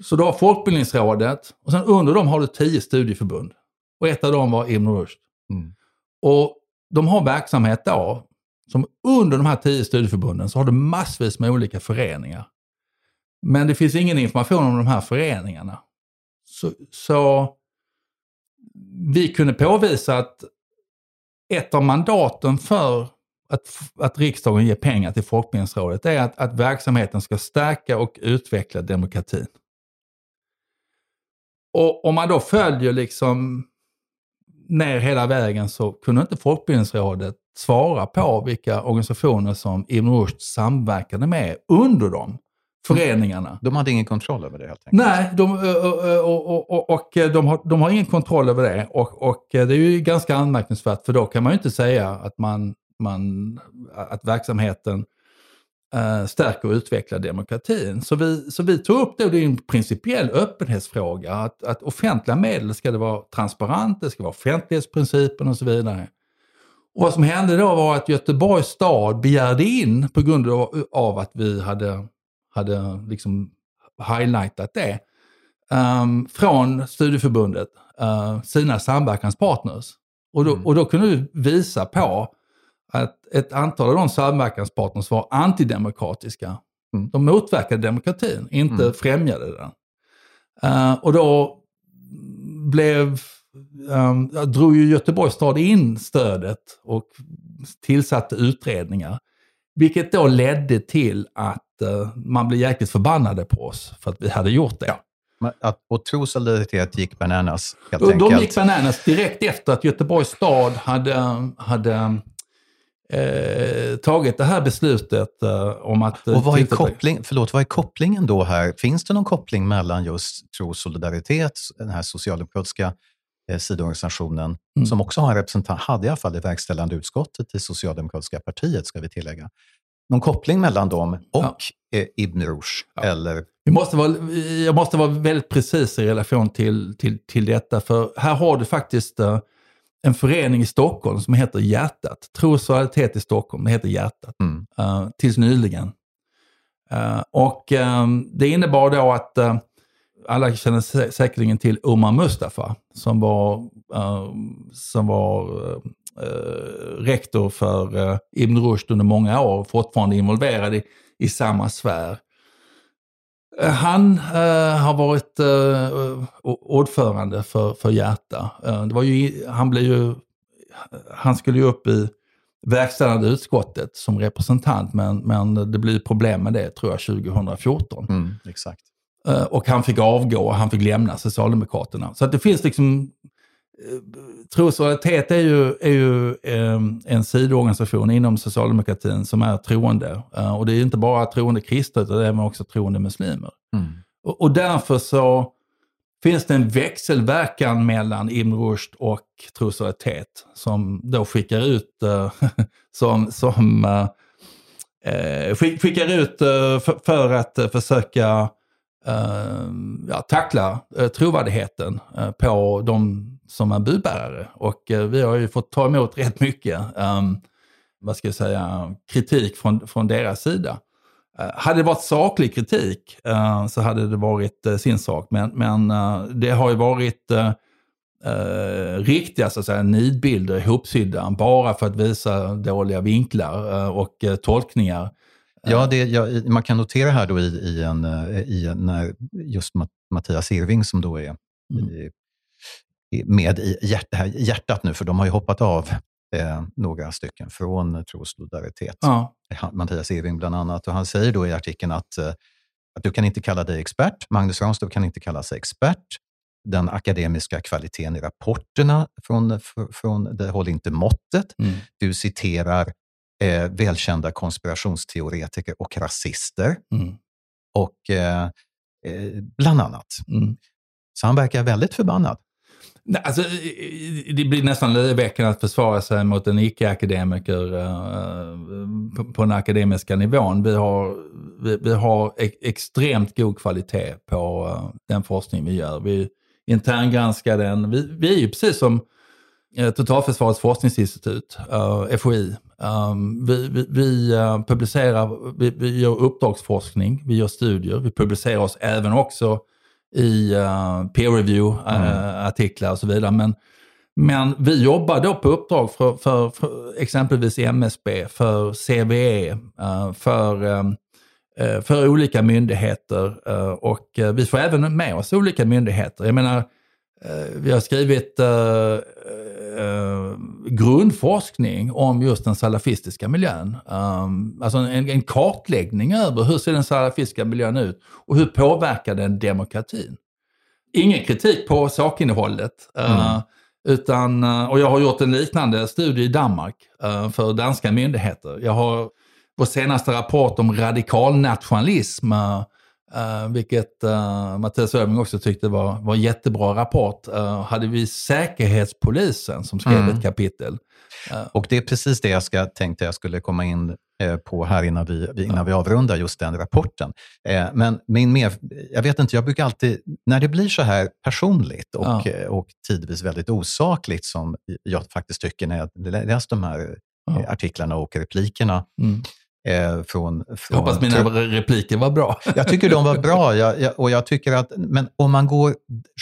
Så du har Folkbildningsrådet och sen under dem har du tio studieförbund. Och ett av dem var Ibn Rushd. Mm. Och de har verksamhet då, som under de här tio studieförbunden så har du massvis med olika föreningar. Men det finns ingen information om de här föreningarna. Så, så vi kunde påvisa att ett av mandaten för att, att riksdagen ger pengar till Folkbildningsrådet är att, att verksamheten ska stärka och utveckla demokratin. Och om man då följer liksom ner hela vägen så kunde inte Folkbildningsrådet svara på vilka organisationer som Ibn Rushd samverkade med under dem föreningarna. De hade ingen kontroll över det helt enkelt? Nej, de, och, och, och, och de, har, de har ingen kontroll över det. Och, och det är ju ganska anmärkningsvärt för då kan man ju inte säga att, man, man, att verksamheten äh, stärker och utvecklar demokratin. Så vi, så vi tog upp det, och det är en principiell öppenhetsfråga, att, att offentliga medel ska det vara transparent, det ska vara offentlighetsprincipen och så vidare. Och vad som hände då var att Göteborgs stad begärde in, på grund av, att vi hade hade liksom highlightat det, um, från studieförbundet, uh, sina samverkanspartners. Och då, mm. och då kunde du visa på att ett antal av de samverkanspartners var antidemokratiska. Mm. De motverkade demokratin, inte mm. främjade den. Uh, och då blev, um, drog ju Göteborgs stad in stödet och tillsatte utredningar. Vilket då ledde till att uh, man blev jäkligt förbannade på oss för att vi hade gjort det. Ja. Att, och Tro Solidaritet gick bananas helt och enkelt? De gick bananas direkt efter att Göteborgs stad hade, hade eh, tagit det här beslutet eh, om att... och vad är, koppling, förlåt, vad är kopplingen då här? Finns det någon koppling mellan just Tro Solidaritet, den här socialdemokratiska eh, sidoorganisationen, mm. som också har en representant, hade i alla fall det verkställande utskottet i Socialdemokratiska partiet, ska vi tillägga någon koppling mellan dem och ja. Eh, Ibn Rushd? Ja. Eller? Vi måste vara, jag måste vara väldigt precis i relation till, till, till detta, för här har du faktiskt uh, en förening i Stockholm som heter Hjärtat. Tro och solidaritet i Stockholm, det heter Hjärtat. Mm. Uh, tills nyligen. Uh, och um, det innebar då att alla känner säkerligen till Omar Mustafa som var, som var rektor för Ibn Rushd under många år, fortfarande involverad i, i samma sfär. Eh, han eh, har varit eh, ordförande för, för Hjärta. Eh, det var ju, han, blev ju, han skulle ju upp i verkställande utskottet som representant, men, men det blev problem med det tror jag 2014. Mm, exakt. Eh, och han fick avgå och han fick lämna Socialdemokraterna. Så att det finns liksom Trossolidaritet är ju, är ju ehm, en sidoorganisation inom socialdemokratin som är troende. Eh, och det är inte bara troende kristna utan även också troende muslimer. Mm. Och, och, därför så finns det en växelverkan mellan Ibn Rushd och Trossolidaritet som då skickar ut, uh, *laughs* som, som uh, skickar ut för, för, att försöka ja, tackla trovärdigheten på de som är budbärare. Och eh, vi har ju fått ta emot rätt mycket, um, vad ska jag säga, kritik från, från deras sida. Eh, hade det varit saklig kritik uh, så hade det varit sin sak. Men, men det har ju varit riktiga så att säga, nidbilder ihopsydda bara för att visa dåliga vinklar och tolkningar. Ja, det, ja, man kan notera här då i, i, en, i en, just Mattias Irving som då är mm. Med i hjärt, hjärtat nu, för de har ju hoppat av eh, några stycken från Trosolidaritet. Ja. Mattias Irving bland annat. Och han säger då i artikeln att, eh, att du kan inte kalla dig expert. Magnus Ranstorp kan inte kalla sig expert. Den akademiska kvaliteten i rapporterna från, från det håller inte måttet. Mm. Du citerar eh, välkända konspirationsteoretiker och rasister. Mm. Och eh, eh bland annat. Mm. Så han verkar väldigt förbannad. Alltså, det blir nästan löjeväckande att försvara sig mot en icke-akademiker uh, på, på den akademiska nivån. Vi har, vi, vi har e extremt god kvalitet på uh, den forskning vi gör. Vi interngranskar den. Vi, vi är ju precis som uh, Totalförsvarets forskningsinstitut, FOI. Um, vi, vi, vi publicerar, vi, vi gör uppdragsforskning, vi gör studier, vi publicerar oss även också i uh, peer review-artiklar uh, mm. och så vidare. Men, men vi jobbar då på uppdrag för, för, för exempelvis MSB, för CVE, eh, för, för olika myndigheter och vi får även med oss olika myndigheter. Jag menar, vi har skrivit grundforskning om just den salafistiska miljön. Um, alltså en, en, kartläggning över hur ser den salafistiska miljön ut och hur påverkar den demokratin? Ingen kritik på sakinnehållet. Mm. utan, och jag har gjort en liknande studie i Danmark för danska myndigheter. Jag har vår senaste rapport om radikal nationalism Uh, vilket uh, Mattias Öving också tyckte var, var en jättebra rapport. Uh, hade vi Säkerhetspolisen som skrev mm. ett kapitel. Och det är precis det jag ska, tänkte jag skulle komma in på här innan vi, innan vi avrundar just den rapporten. Men min mer, jag vet inte, jag brukar alltid, när det blir så här personligt och, och tidvis väldigt osakligt som jag faktiskt tycker när jag läst de här artiklarna och replikerna, mm Eh, från, från, hoppas mina repliker var bra. *laughs* jag tycker de var bra. *laughs* Jag, jag, och jag tycker att, men om man går,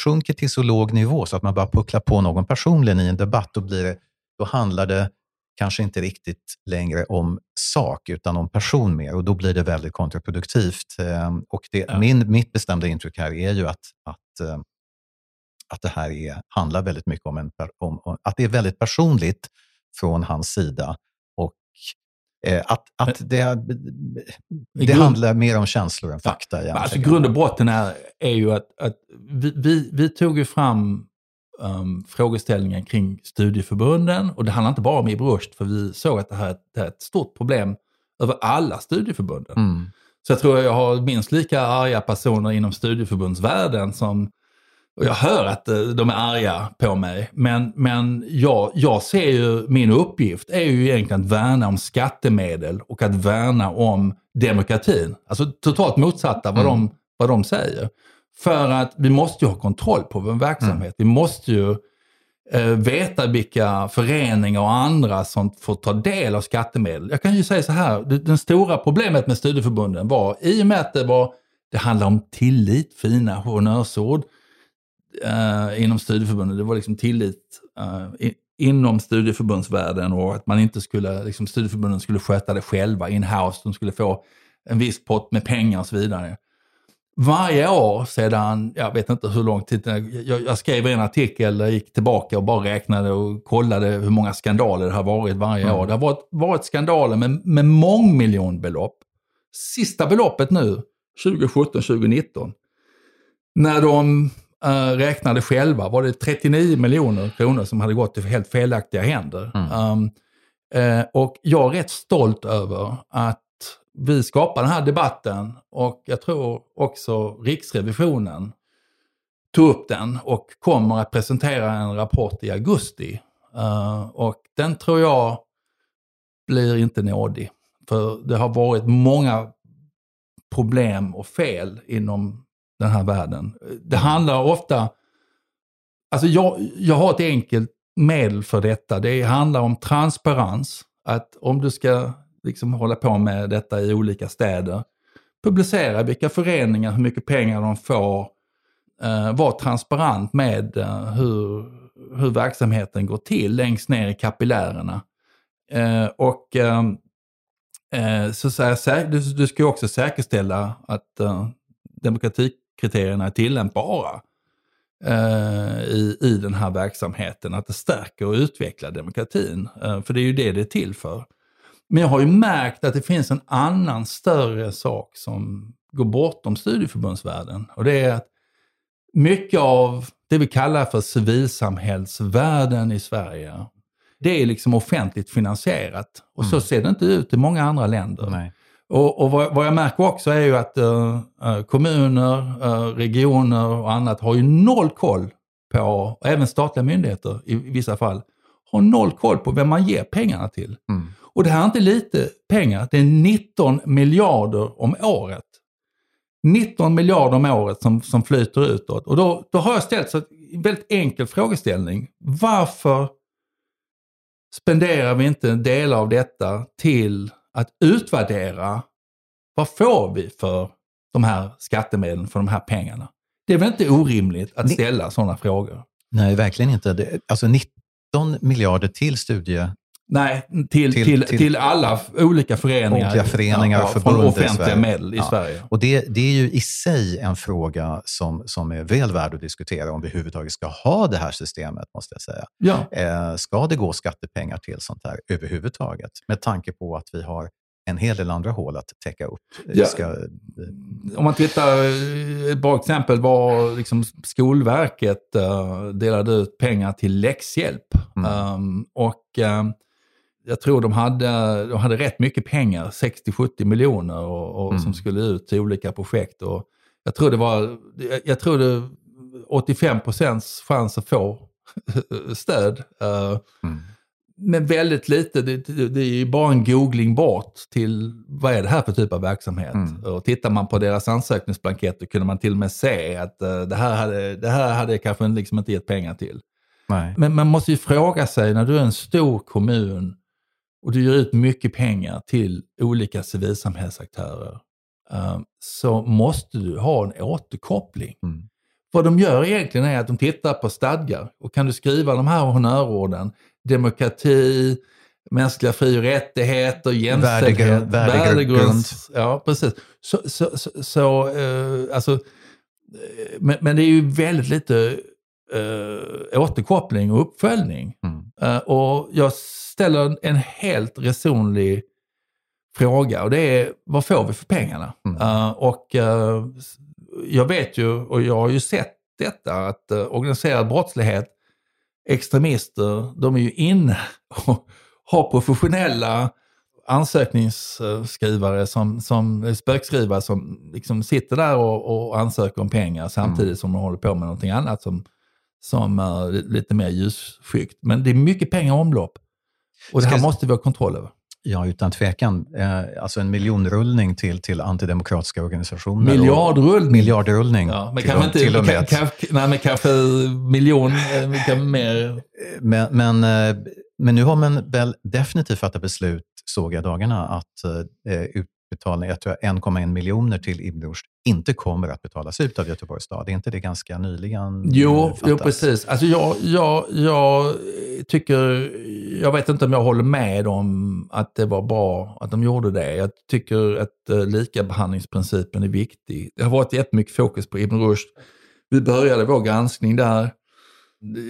sjunker till så låg nivå så att man bara pucklar på någon personligen i en debatt, då, blir det, då handlar det kanske inte riktigt längre om sak, utan om person mer. Och då blir det väldigt kontraproduktivt. Eh, och det, ja. min, mitt bestämda intryck här är ju att, att, eh, att det här är, handlar väldigt mycket om, en, om, om att det är väldigt personligt från hans sida att, att det, det grund, handlar mer om känslor än fakta. Ja, alltså grund och botten är, är ju att, att vi, vi, vi tog ju fram um, frågeställningen kring studieförbunden och det handlar inte bara om Rushd, för vi såg att det här, det här är ett stort problem över alla studieförbunden. Mm. Så jag tror jag har minst lika arga personer inom studieförbundsvärlden som och jag hör att eh, de är arga på mig, men, men jag, jag ser ju, min uppgift är ju egentligen att värna om skattemedel och att värna om demokratin. Alltså totalt motsatta vad, mm. de, vad de säger. För att vi måste ju ha kontroll på vår verksamhet. Mm. Vi måste ju eh, veta vilka föreningar och andra som får ta del av skattemedel. Jag kan ju säga så här, det, det stora problemet med studieförbunden var, i och med att det var det handlar om tillit, fina honnörsord uh, inom studieförbunden. Det var liksom tillit uh, i, inom studieförbundsvärlden och att man inte skulle, liksom, studieförbunden skulle sköta det själva in-house. De skulle få en viss pott med pengar och så vidare. Varje år sedan, jag vet inte hur lång tid, jag, jag skrev en artikel, gick tillbaka och bara räknade och kollade hur många skandaler det har varit varje mm. år. Det har varit, varit skandaler med, med mångmiljonbelopp. Sista beloppet nu, 2017-2019, när de uh, räknade själva var det 39 miljoner kronor som hade gått till helt felaktiga händer. Mm. Um, uh, och jag är rätt stolt över att vi skapade den här debatten och jag tror också Riksrevisionen tog upp den och kommer att presentera en rapport i augusti. Uh, och den tror jag blir inte nådig. För det har varit många problem och fel inom den här världen. Det handlar ofta... Alltså jag, jag har ett enkelt medel för detta. Det handlar om transparens. Att om du ska liksom hålla på med detta i olika städer, publicera vilka föreningar, hur mycket pengar de får, eh, vara transparent med eh, hur, hur verksamheten går till längst ner i kapillärerna. Eh, och ehm, eh, så, så här, du, du ska också säkerställa att eh, demokratikriterierna är tillämpbara eh, i, i den här verksamheten. Att det stärker och utvecklar demokratin. Eh, för det är ju det det är till för. Men jag har ju märkt att det finns en annan större sak som går bortom studieförbundsvärlden. Och det är att mycket av det vi kallar för civilsamhällsvärlden i Sverige, det är liksom offentligt finansierat. Och så Mm. ser det inte ut i många andra länder. Nej. Och, och vad, vad jag märker också är ju att eh, eh, kommuner, eh, regioner och annat har ju noll koll på, och även statliga myndigheter i vissa fall, har noll koll på vem man ger pengarna till. Mm. Och det här är inte lite pengar, det är 19 miljarder om året. 19 miljarder om året som, som flyter utåt. Och då, då har jag ställt en väldigt enkel frågeställning. Varför spenderar vi inte en del av detta till att utvärdera vad får vi för de här skattemedlen, för de här pengarna? Det är väl inte orimligt att ställa sådana frågor? Nej, verkligen inte. Det, alltså 19 miljarder till studie... Nej, till, Till- till, till- alla olika föreningar. Olika föreningar och från förbund i offentliga Sverige. medel i Ja. Sverige. Och det, det är ju i sig en fråga som, som är väl värd att diskutera om vi överhuvudtaget ska ha det här systemet, måste jag säga. Ja. Eh, ska det gå skattepengar till sånt här överhuvudtaget? Med tanke på att vi har en hel del andra hål att täcka upp. Ja. Ska, Om man tittar, eh, ett bra exempel var liksom Skolverket eh, delade ut pengar till läxhjälp. Mm. Um, och um, jag tror de hade, de hade rätt mycket pengar, 60-70 miljoner och, och Mm. som skulle ut till olika projekt. Och jag tror det var, jag, jag tror det 85 procents chans att få *laughs* stöd. Uh, mm. men väldigt lite, det, det, är ju bara en googling bort till vad är det här för typ av verksamhet. Mm. Och tittar man på deras ansökningsblanketter kunde man till och med se att eh, det, här hade, det här hade kanske liksom inte gett pengar till. Nej. Men man måste ju fråga sig när du är en stor kommun och du ger ut mycket pengar till olika civilsamhällsaktörer eh, så måste du ha en återkoppling. Mm. Vad de gör egentligen är att de tittar på stadgar och kan du skriva de här honnörorden, demokrati, mänskliga fri och rättigheter, jämställdhet, Värdegrund- värdegrunds- Ja, precis. Så, så, så, så eh, alltså, eh, men, men det är ju väldigt lite eh, återkoppling och uppföljning. Mm. Eh, och jag ställer en helt resonlig fråga och det är vad får vi för pengarna? Mm. Eh, och s- jag vet ju och jag har ju sett detta att uh, organiserad brottslighet, extremister, de är ju inne *laughs* och har professionella ansökningsskrivare som, som spökskrivare som liksom sitter där och, och ansöker om pengar samtidigt Mm. som de håller på med någonting annat som, som är lite mer ljusskyggt. Men det är mycket pengar i omlopp. Och det här Ska- måste vi ha kontroll över. Ja, utan tvekan. Eh, alltså en miljonrullning till, till antidemokratiska organisationer. Miljardrullning. Miljardrullning. Ja, men till, inte, till och med. kan, kan, nej, men kanske miljon, eh, kanske mer. Men, men, eh, men nu har man väl definitivt fattat beslut, såg jag dagarna, att eh, utbetalning, jag tror 1,1 miljoner till Ibn Rushd inte kommer att betalas ut av Göteborgs stad. Är inte det ganska nyligen Jo, eh, jo fattat? precis. Alltså jag, jag, jag tycker, jag vet inte om jag håller med om att det var bra att de gjorde det. Jag tycker att uh, likabehandlingsprincipen är viktig. Det har varit jättemycket fokus på Ibn Rushd. Vi började vår granskning där.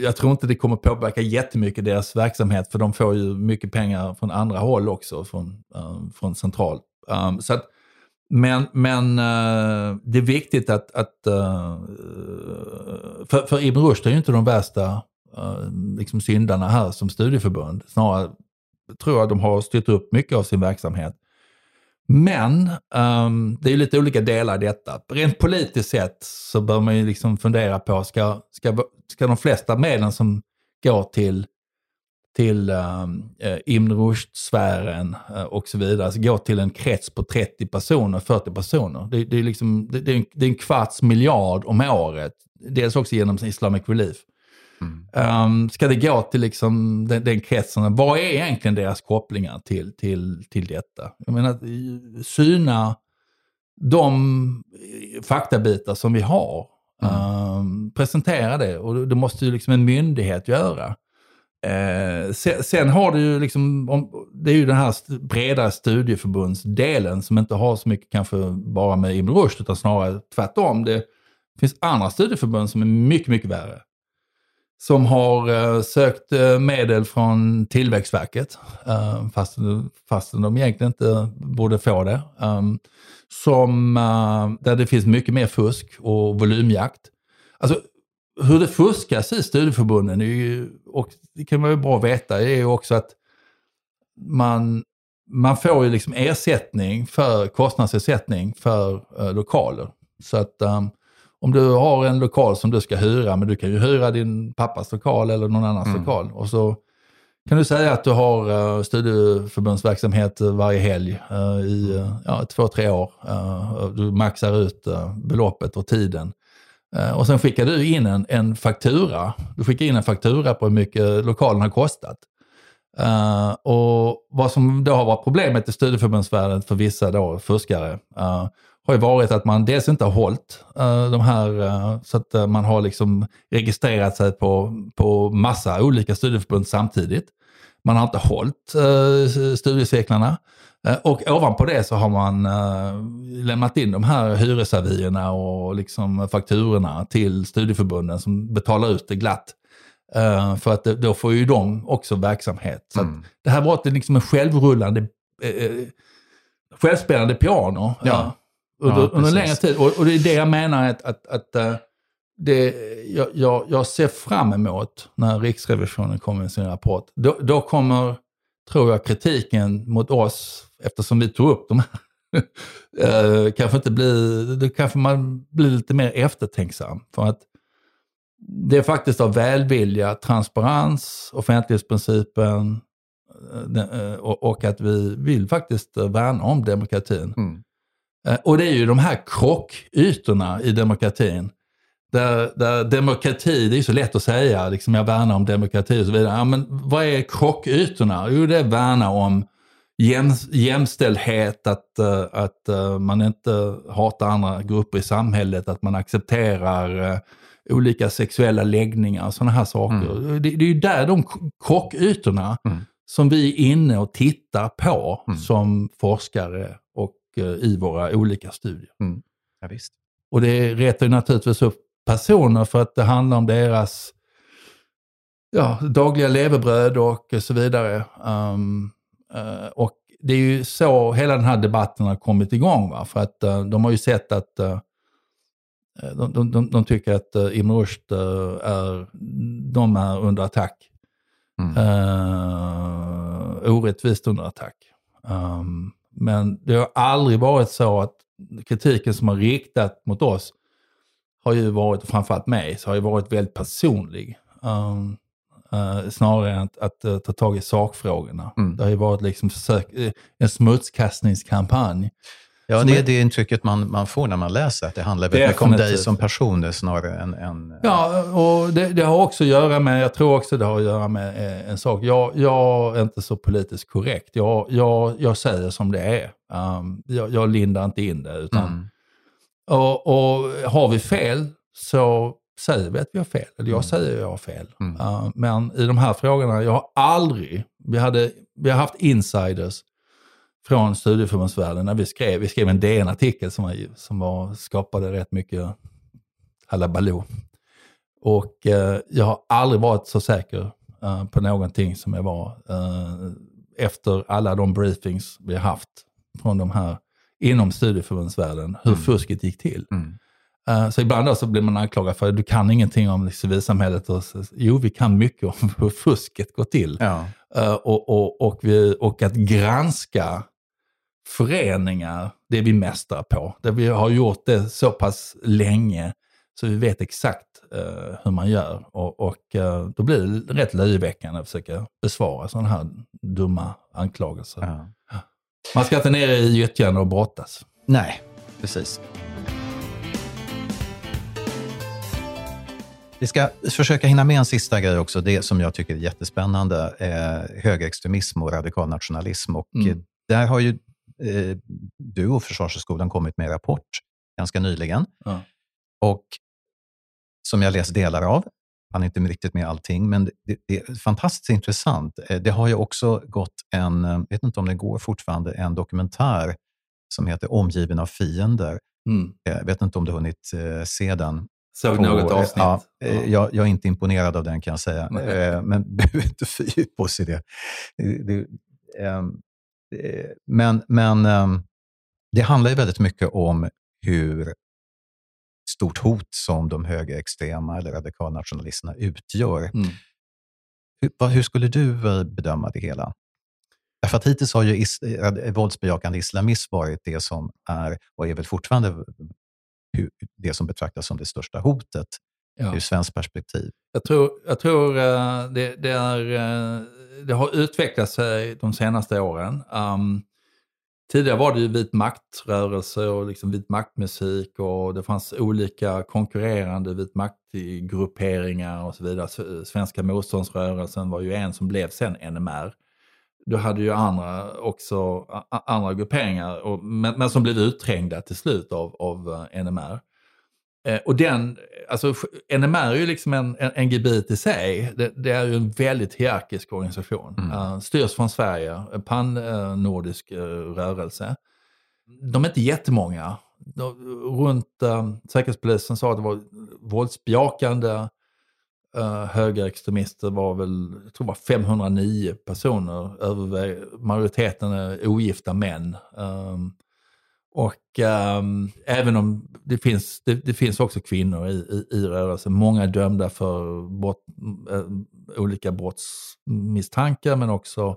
Jag tror inte det kommer påverka jättemycket deras verksamhet för de får ju mycket pengar från andra håll också, från, eh, från centralt. Um, så att, men men uh, det är viktigt att, att uh, för, för Ibn Rushd är ju inte de värsta uh, liksom syndarna här som studieförbund. Snarare tror jag de har styrt upp mycket av sin verksamhet. Men um, det är ju lite olika delar i detta. Rent politiskt sett så bör man ju liksom fundera på, ska, ska, ska de flesta medlen som går till, till um, Ibn Rushd-sfären uh, och så vidare, alltså gå till en krets på 30 personer, 40 personer. Det, det är, liksom, det, det, är en, det är en kvarts miljard om året. Dels också genom Islamic Relief. Mm. Um, ska det gå till liksom den, den kretsen? Vad är egentligen deras kopplingar till, till, till detta? Jag menar, syna de faktabitar som vi har. Mm. presentera det och det måste ju liksom en myndighet göra. Eh, sen, sen, har du ju liksom, om, det är ju den här breda studieförbundsdelen som inte har så mycket kanske bara med Ibn Rushd utan snarare tvärtom. Det finns andra studieförbund som är mycket, mycket värre. Som har eh, sökt eh, medel från Tillväxtverket, eh, fast, fast de egentligen inte borde få det. Ehm, som, eh, där det finns mycket mer fusk och volymjakt. Alltså hur det fuskas i studieförbunden, är ju, och det kan man ju bra veta, är ju också att man, man får ju liksom ersättning för kostnadsersättning för uh, lokaler. Så att um, om du har en lokal som du ska hyra, men du kan ju hyra din pappas lokal eller någon annans mm. lokal. Och så kan du säga att du har uh, studieförbundsverksamhet varje helg uh, i uh, ja, två, tre år. Uh, du maxar ut beloppet och tiden. Eh, och sen skickar du in en, en faktura. Du skickar in en faktura på hur mycket lokalen har kostat. Uh, och vad som då har varit problemet i studieförbundsvärlden för vissa då fuskare uh, har ju varit att man dels inte har hållit uh, de här, så att man har liksom registrerat sig på, på massa olika studieförbund samtidigt. Man har inte hållit studiecirklarna. Eh, och ovanpå det så har man uh, lämnat in de här hyresavierna och liksom fakturorna till studieförbunden som betalar ut det glatt. Uh, för att då får ju de också verksamhet. Så mm. det här var liksom en självrullande, självspelande piano. Ja. Under, ja, under längre tid. Och, och, det är det jag menar att, att, att det, jag, jag, jag, ser fram emot när Riksrevisionen kommer med sin rapport. Då, då kommer, tror jag, kritiken mot oss eftersom vi tog upp de här, *laughs* eh, kanske inte blir, då kanske man blir lite mer eftertänksam. För att det är faktiskt av välvilja, transparens, offentlighetsprincipen eh, eh, och att vi vill faktiskt värna om demokratin. Mm. Och det är ju de här krockytorna i demokratin. Där, där demokrati, det är så lätt att säga, liksom jag värnar om demokrati och så vidare. Ja, men vad är krockytorna? Jo, det är värna om jäm, jämställdhet, att, uh, att uh, man inte hatar andra grupper i samhället, att man accepterar uh, olika sexuella läggningar och sådana här saker. Mm. Det, det, är ju där de krockytorna mm. som vi är inne och tittar på mm. som forskare och i våra olika studier. Mm. Ja, visst. Och det retar ju naturligtvis upp personer för att det handlar om deras ja, dagliga levebröd och så vidare. Um, Eh, och det är ju så hela den här debatten har kommit igång. Va? För att uh, de har ju sett att uh, de, de, de, de, tycker att uh, Ibn Rushd är, de är under attack. Mm. orättvist under attack. Um, men det har aldrig varit så att kritiken som har riktat mot oss har ju varit, framförallt mig, så har ju varit väldigt personlig. Um, Uh, snarare än att, att uh, ta tag i sakfrågorna. Mm. Det har ju varit liksom försök, uh, en smutskastningskampanj. Ja, det är det intrycket man, man får när man läser, att det handlar väldigt mycket om dig som person snarare än... än ja, och det, det, har också att göra med, jag tror också det har att göra med en sak. Jag, jag är inte så politiskt korrekt. Jag, jag, jag säger som det är. Um, jag, jag lindar inte in det. Utan, mm. Och, och har vi fel så säger vi att vi har fel. Eller jag mm. säger att jag har fel. Mm. Uh, men i de här frågorna, jag har aldrig, vi, hade, vi har haft insiders från studieförbundsvärlden när vi skrev, vi skrev en DN-artikel som, var, som var, skapade rätt mycket halabaloo. Och uh, jag har aldrig varit så säker uh, på någonting som jag var efter alla de briefings vi har haft från de här inom studieförbundsvärlden, hur mm. fusket gick till. Mm. Eh, så ibland så blir man anklagad för att du kan ingenting om civilsamhället. Och, jo, vi kan mycket om *laughs* hur fusket går till. Ja. Uh, och, och, och, vi, och att granska föreningar, det är vi mästare på. Där vi har gjort det så pass länge så vi vet exakt uh, hur man gör. Och, och då blir det rätt löjeväckande att försöka besvara sådana här dumma anklagelser. Ja. Man ska inte ner i gyttjan och brottas. Nej, precis. Vi ska försöka hinna med en sista grej också, det som jag tycker är jättespännande. Eh, högerextremism och radikalnationalism. Och mm. Där har ju eh, du och Försvarshögskolan kommit med en rapport ganska nyligen. Ja. Och som jag läst delar av. Han är inte riktigt med allting, men det, det, är fantastiskt intressant. Eh, det har ju också gått en, jag vet inte om det går fortfarande, en dokumentär som heter Omgiven av fiender. Mm. Jag vet inte om du hunnit eh, se den. Såg På- något avsnitt. Ja, Ja. eh, jag, jag är inte imponerad av den kan jag säga, Nej. Eh, men *laughs* behöver inte fördjupa oss i det. det, ehm, eh, men men ehm, det handlar ju väldigt mycket om hur stort hot som de högerextrema eller radikalnationalisterna utgör. Mm. Hur, vad, hur skulle du eh, bedöma det hela? Därför att hittills har ju is, eh, våldsbejakande islamism varit det som är, och är väl fortfarande det som betraktas som det största hotet Ja. ur svenskt perspektiv. Jag tror, jag tror eh, det, det, är, eh, det har utvecklat sig de senaste åren. Um, tidigare var det ju vit maktrörelse och liksom vit maktmusik och det fanns olika konkurrerande vit maktgrupperingar och så vidare. Svenska motståndsrörelsen var ju en som blev sen NMR. Du hade ju andra också, andra grupperingar, och, men, men som blev utträngda till slut av, av eh, NMR. Eh, och den, alltså NMR är ju liksom en, en, en gebit i sig. Det, det är ju en väldigt hierarkisk organisation. Mm. Uh, styrs från Sverige, pan-nordisk eh, rörelse. De är inte jättemånga. De, runt uh, Säkerhetspolisen sa att det var våldsbejakande uh, högerextremister var väl, jag tror det var 509 personer. Övervä- majoriteten är ogifta män. Um, och um, även om det finns, det, det finns också kvinnor i, i, i rörelsen, många är dömda för brott, äh, olika brottsmisstankar men också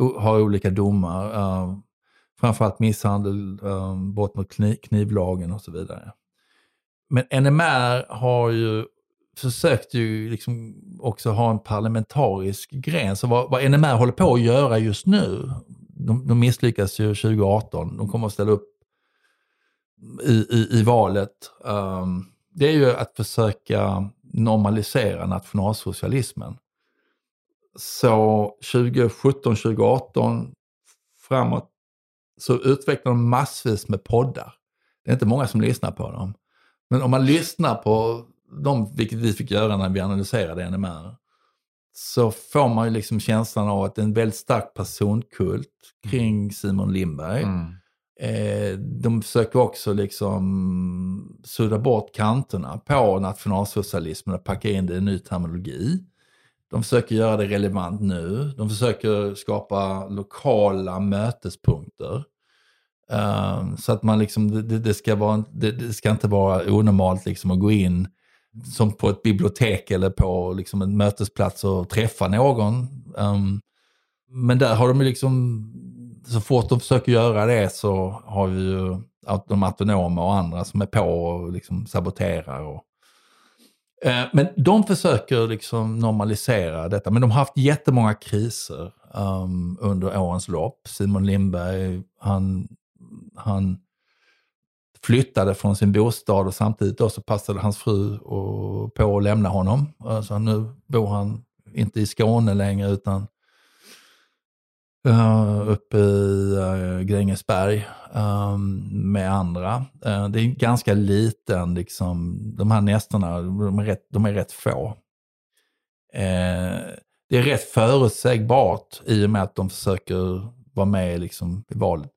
o, har olika domar. Uh, framförallt misshandel, eh, brott mot kniv, knivlagen och så vidare. Men NMR har ju försökt ju liksom också ha en parlamentarisk gren. Så vad, vad NMR håller på att göra just nu, de, de misslyckas ju 2018, de kommer att ställa upp i, i, i valet, um, det är ju att försöka normalisera nationalsocialismen. Så 2017, 2018 framåt så utvecklar de massvis med poddar. Det är inte många som lyssnar på dem. Men om man lyssnar på dem, vilket vi fick göra när vi analyserade NMR, så får man ju liksom känslan av att det är en väldigt stark personkult kring Simon Lindberg. Mm. Eh, de försöker också liksom sudda bort kanterna på nationalsocialismen och packa in det i en ny terminologi. De försöker göra det relevant nu. De försöker skapa lokala mötespunkter. Eh, så att man liksom, det, det, ska vara, det, det ska inte vara onormalt liksom att gå in som på ett bibliotek eller på liksom en mötesplats och träffa någon. Um, men där har de ju liksom, så fort de försöker göra det så har vi ju de autonoma och andra som är på och liksom saboterar. Och, eh, men de försöker liksom normalisera detta, men de har haft jättemånga kriser um, under årens lopp. Simon Lindberg, han, han flyttade från sin bostad och samtidigt då så passade hans fru och, på att lämna honom. Eh, så nu bor han inte i Skåne längre utan uh, uppe i uh, Grängesberg um, med andra. Uh, det är ganska liten, liksom, de här nästorna, de är rätt, de är rätt få. Uh, det är rätt förutsägbart i och med att de försöker vara med liksom, i valet.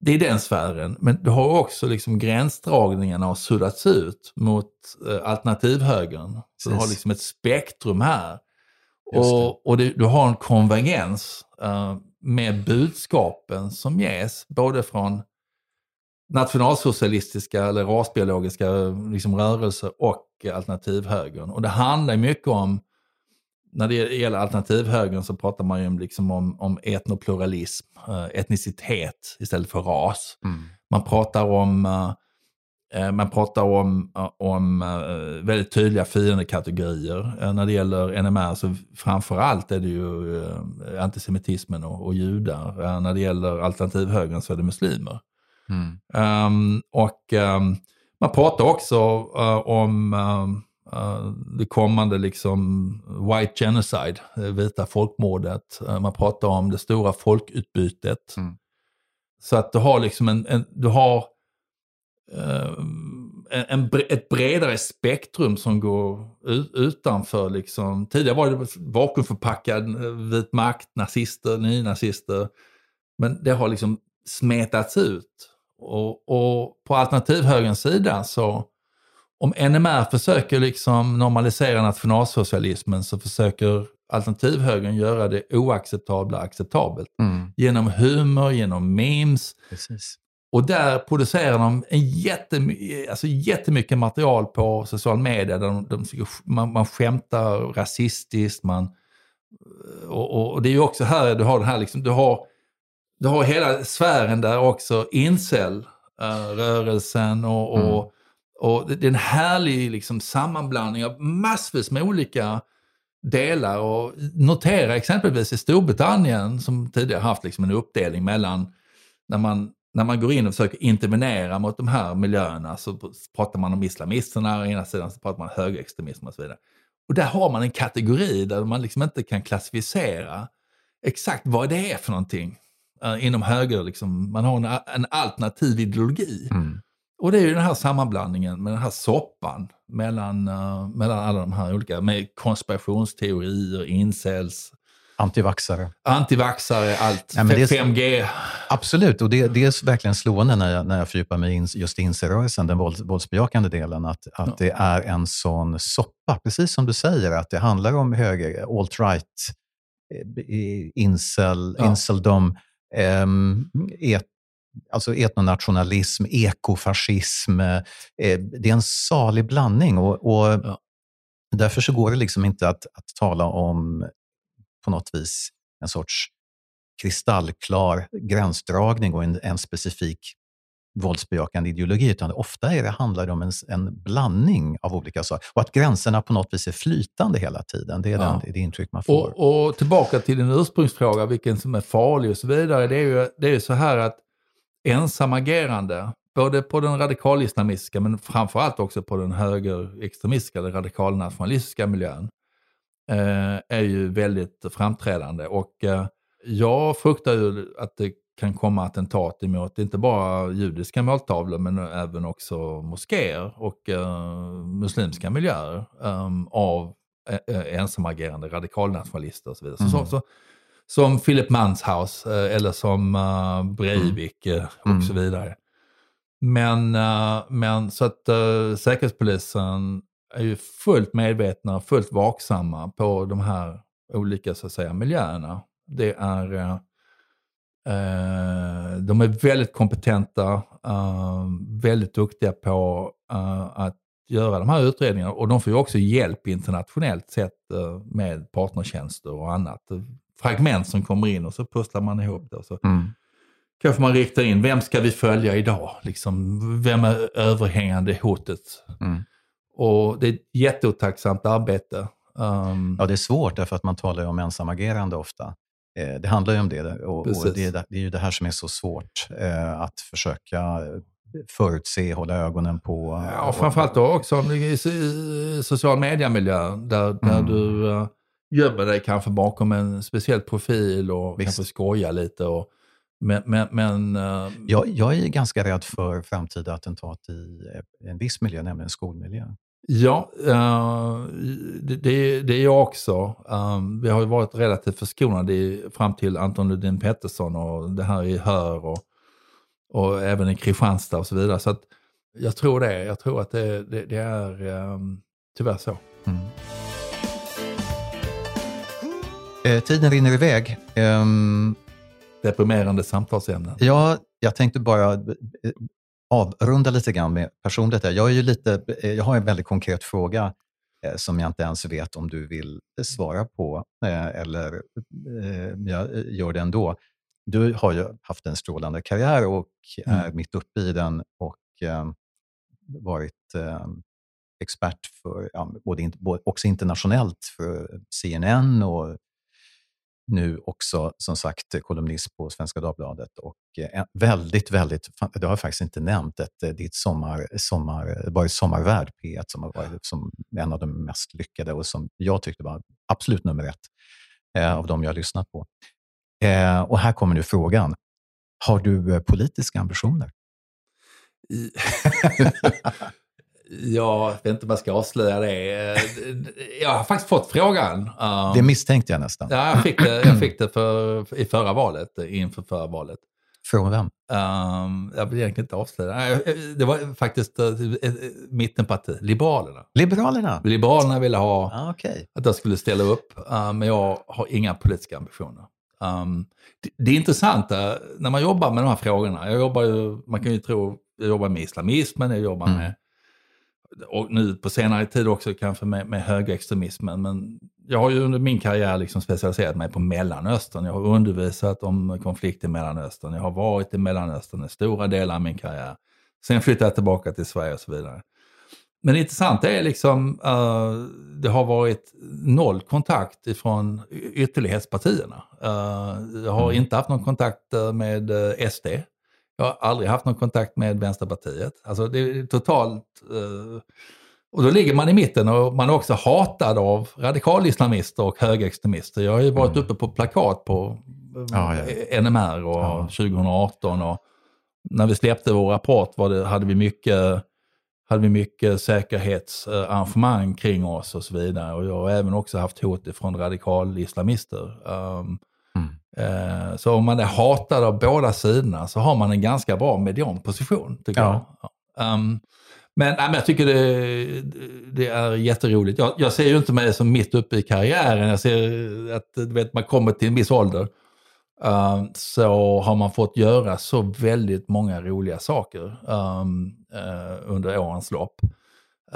Det är den sfären, men du har också liksom gränsdragningarna har suddats ut mot uh, alternativhögern. Så du har liksom ett spektrum här. Och, och det, du har en konvergens eh, med budskapen som ges, både från nationalsocialistiska eller rasbiologiska liksom, rörelser och alternativhögern. Och det handlar mycket om, när det gäller alternativhögern så pratar man ju om, liksom om, om etnopluralism, eh, etnicitet istället för ras. Mm. Man pratar om, eh, man pratar om, eh, om eh, väldigt tydliga fiendekategorier. Eh, När det gäller NMR så framförallt är det ju eh, antisemitismen och, och judar. Eh, När det gäller alternativhögern så är det muslimer. Mm. Ehm, och ehm, man pratar också eh, om ehm, eh, det kommande liksom white genocide, det vita folkmordet. Eh, man pratar om det stora folkutbytet. Mm. Så att du har liksom en, en du har eh, en, ett bredare spektrum som går utanför. Liksom. Tidigare var det vakuumförpackad eh, vit makt, nazister, nynazister. Men det har liksom smetats ut. Och, och på alternativhögerns sida så om NMR försöker liksom normalisera nationalsocialismen så försöker alternativhögern göra det oacceptabla acceptabelt. Mm. Genom humor, genom memes. Precis. Och där producerar de en jättemy alltså jättemycket material på social media. Där de, de, man, man skämtar rasistiskt. Man, och, och, det är ju också här du har den här, liksom, du, har, du har hela sfären där också, incel-rörelsen och, och, mm. och det är en härlig liksom, sammanblandning av massvis med olika delar. Och notera exempelvis i Storbritannien, som tidigare haft liksom en uppdelning mellan när man när man går in och försöker intervenera mot de här miljöerna så pratar man om islamisterna, å ena sidan så pratar man högerextremism och så vidare. Och där har man en kategori där man liksom inte kan klassificera exakt vad det är för någonting uh, inom höger. Liksom, man har en, en alternativ ideologi. Mm. Och det är ju den här sammanblandningen med den här soppan mellan, uh, mellan alla de här olika, med konspirationsteorier, incels, Antivaxare. Antivaxare, allt. Ja, 5G. Absolut, och det, det är verkligen slående när jag, när jag fördjupar mig i just inserrörelsen, den våld, våldsbejakande delen, att, att ja. det är en sån soppa. Precis som du säger, att det handlar om höger, alt-right, eh, incel, ja. inceldom, um, et, alltså etnonationalism, ekofascism. Eh, det är en salig blandning. och, och ja. Därför så går det liksom inte att, att tala om på något vis en sorts kristallklar gränsdragning och en, en specifik våldsbejakande ideologi, utan ofta är det, handlar det om en, en blandning av olika saker. Och att gränserna på något vis är flytande hela tiden. Det är ja. den, det intryck man får. Och, och, tillbaka till din ursprungsfråga, vilken som är farlig och så vidare. Det är ju det är så här att ensamagerande, både på den radikalislamistiska men framförallt också på den högerextremistiska, den radikalnationalistiska miljön, är ju väldigt framträdande. Och eh, jag fruktar ju att det kan komma attentat emot inte bara judiska måltavlor men även också moskéer och uh, muslimska miljöer um, av ensamagerande radikalnationalister och så vidare. Mm. Så, så, som Philip Manshaus eller som Breivik mm. och mm. så vidare. Men, men så att Säkerhetspolisen är ju fullt medvetna, fullt vaksamma på de här olika så att säga, miljöerna. Det är, eh, eh de är väldigt kompetenta, eh, väldigt duktiga på eh, att göra de här utredningarna och de får ju också hjälp internationellt sett eh, med partnertjänster och annat. Fragment som kommer in och så pusslar man ihop det. Och så. Mm kanske man riktar in, vem ska vi följa idag? Liksom, vem är överhängande hotet? Mm. Och det är ett jätteotacksamt arbete. Um, ja, det är svårt därför att man talar om ensamagerande ofta. Eh, det handlar ju om det och, och det, är, det, är ju det här som är så svårt, eh, att försöka förutse, hålla ögonen på. Ja, framförallt då också i social media-miljö där, där mm. du uh, gömmer dig kanske bakom en speciell profil och Visst. kanske skojar lite. Och, men, men, men uh, jag, jag är ganska rädd för framtida attentat i en viss miljö, nämligen skolmiljö. Ja, uh, det, det, är jag också. Um, vi har ju varit relativt förskonade fram till Anton Ludin Pettersson och det här i Hör och, och även i Kristianstad och så vidare. Så jag tror det. Jag tror att det, det, det är um, tyvärr så. Mm. Eh, tiden rinner iväg. Um, Deprimerande samtalsämnen. Ja, jag tänkte bara eh, avrunda lite grann med personligt. Jag, är ju lite, eh, jag har en väldigt konkret fråga eh, som jag inte ens vet om du vill svara på, eh, eller jag gör det ändå. Du har ju haft en strålande karriär och mm. är mitt uppe i den och varit expert för, både, också internationellt för CNN och nu också som sagt kolumnist på Svenska Dagbladet och eh, väldigt, väldigt, det har jag faktiskt inte nämnt, ett, eh, ditt sommar, sommar, varit sommarvärd P1 som har varit som en av de mest lyckade och som jag tyckte var absolut nummer ett eh, av de jag har lyssnat på. Eh, och här kommer nu frågan. Har du eh, politiska ambitioner? *laughs* *laughs* Jag vet inte om jag ska avslöja det. Eh, Jag har faktiskt fått frågan. Um, Det misstänkte jag nästan. Ja, jag fick det, jag fick det för, i förra valet, inför förra valet. Från vem? Um, jag vill egentligen inte avslöja. Det var faktiskt uh, mittenparti, Liberalerna. Liberalerna? Liberalerna ville ha Ah, Okej. att jag skulle ställa upp, uh, men jag har inga politiska ambitioner. Um, det, det är intressant uh, när man jobbar med de här frågorna. Jag jobbar ju, man kan ju tro, jag jobbar med islamismen, jag jobbar Mm. med, och nu på senare tid också kanske med, med högerextremismen. Men jag har ju under min karriär liksom specialiserat mig på Mellanöstern. Jag har undervisat om konflikt i Mellanöstern. Jag har varit i Mellanöstern i stora delar av min karriär. Sen flyttade jag tillbaka till Sverige och så vidare. Men det intressanta är liksom, uh, det har varit noll kontakt ifrån ytterlighetspartierna. Uh, jag har Mm. inte haft någon kontakt eh, med SD. Jag har aldrig haft någon kontakt med Vänsterpartiet. Alltså det är totalt... eh, och då ligger man i mitten och man är också hatad av radikalislamister och högerextremister. Jag har ju varit Mm. uppe på plakat på eh, Ja, ja. NMR och Ja. 2018. Och när vi släppte vår rapport det, hade vi mycket hade vi mycket säkerhetsarrangemang kring oss och så vidare. Och jag har även också haft hot från radikalislamister. Um. Eh, Så om man är hatad av båda sidorna så har man en ganska bra medianposition, tycker Ja. jag. Um, men, nej, men jag tycker det, det är jätteroligt. Jag, jag ser ju inte mig som mitt uppe i karriären. Jag ser att du vet, man kommer till en viss ålder. um, så har man fått göra så väldigt många roliga saker um, eh, under årens lopp.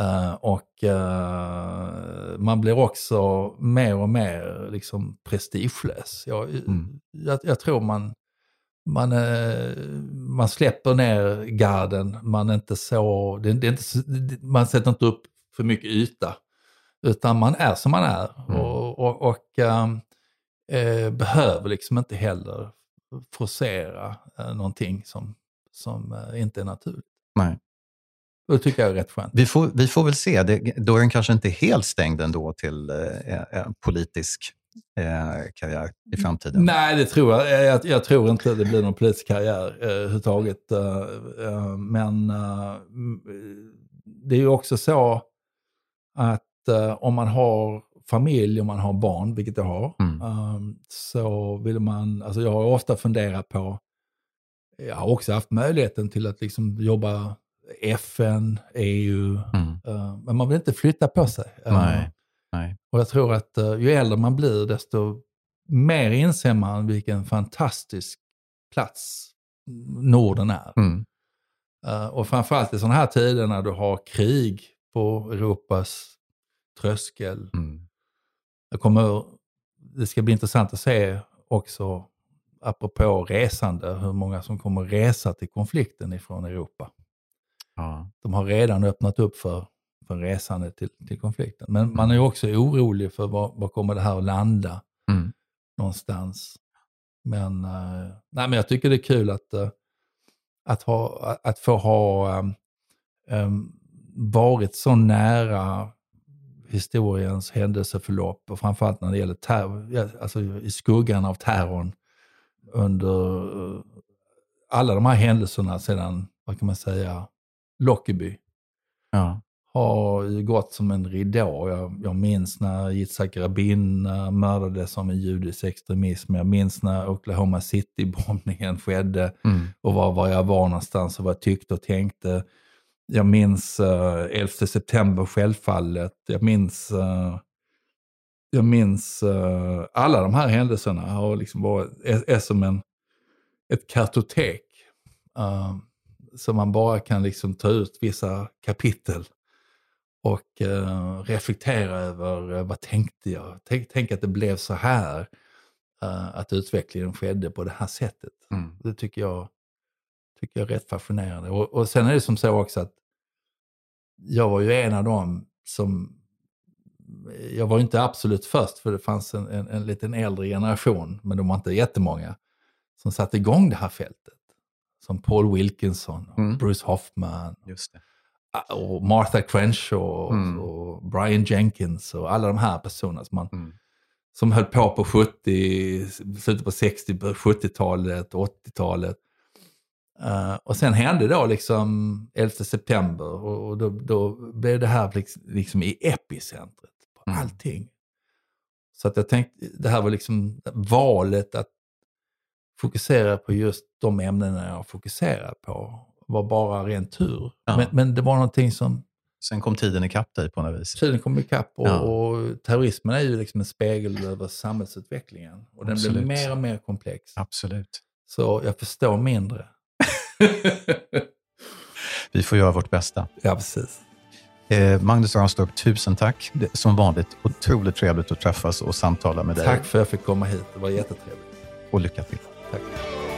Eh, och eh, man blir också mer och mer liksom prestigelös. Jag, Mm. jag, jag tror man, man, eh, man släpper ner garden, man, är inte så, det, det inte, man sätter inte upp för mycket yta. Utan man är som man är Mm. och, och, och behöver liksom inte heller forcera någonting som, som inte är naturligt. Nej. Och det tycker jag är rätt skönt. Vi får, vi får väl se. Det, dörren kanske inte är helt stängd ändå till eh, en politisk eh, karriär i framtiden. Nej, det tror jag. jag. Jag tror inte det blir någon politisk karriär eh, överhuvudtaget. Eh, eh, men eh, det är ju också så att eh, om man har familj, om man har barn, vilket jag har, Mm. eh, så vill man, alltså jag har ofta funderat på, jag har också haft möjligheten till att liksom jobba FN, EU, Mm. eh, men man vill inte flytta på sig. Eh, Nej. Nej. och jag tror att eh, ju äldre man blir, desto mer inser man vilken fantastisk plats Norden är. Mm. Eh, och framförallt i sådana här tider när du har krig på Europas tröskel. Mm. Jag kommer, det ska bli intressant att se också, apropå resande, hur många som kommer resa till konflikten ifrån Europa. Ja. De har redan öppnat upp för, för resande till, till konflikten. Men man är också orolig för var, var kommer det här att landa Mm. någonstans. Men, eh, nej, men jag tycker det är kul att, eh, att, ha, att, få ha um, um, varit så nära historiens händelseförlopp och framförallt när det gäller terror, alltså i skuggan av terrorn under eh, alla de här händelserna sedan, vad kan man säga, Lockerbie Ja. har gått som en ridå. Jag, jag minns när Yitzhak Rabin eh, mördades som en judisk extremism. Jag minns när Oklahoma City-bombningen skedde Mm. och var, var jag var någonstans och vad jag tyckte och tänkte. Jag minns uh, 11 september självfallet. Jag minns, eh, jag minns eh, alla de här händelserna har liksom varit, är, är som en, ett kartotek. Uh, så man bara kan liksom ta ut vissa kapitel och eh, reflektera över eh, vad tänkte jag? Tänk, tänk att det blev så här. eh, att utvecklingen skedde på det här sättet. Mm. Det tycker jag, tycker jag är rätt fascinerande. Och, och sen är det som så också att jag var ju en av dem som, jag var inte absolut först för det fanns en, en, en liten äldre generation, men de var inte jättemånga, som satte igång det här fältet. Som Paul Wilkinson, och Mm. Bruce Hoffman, och Martha Crenshaw Mm. och Brian Jenkins och alla de här personerna som, man, Mm. som höll på på 70, slutet på 60, 70-talet, 80-talet. Uh, och sen hände då liksom 11 september och, och då, då, blev det här liksom, liksom i epicentret på mm. allting. Så att jag tänkte, det här var liksom valet att fokusera på just de ämnena jag fokuserar på var bara ren tur. Ja. Men, men, det var någonting som... Sen kom tiden ikapp dig på något vis. Tiden kom ikapp och, ja. och terrorismen är ju liksom en spegel över samhällsutvecklingen. Och den Absolut. blir mer och mer komplex. Absolut. Så jag förstår mindre. *laughs* Vi får göra vårt bästa. Ja, precis. Eh, Magnus Ranstorp, tusen tack. Som vanligt otroligt trevligt att träffas och samtala med dig. Tack för att jag fick komma hit. Det var jättetrevligt. Och lycka till. Tak.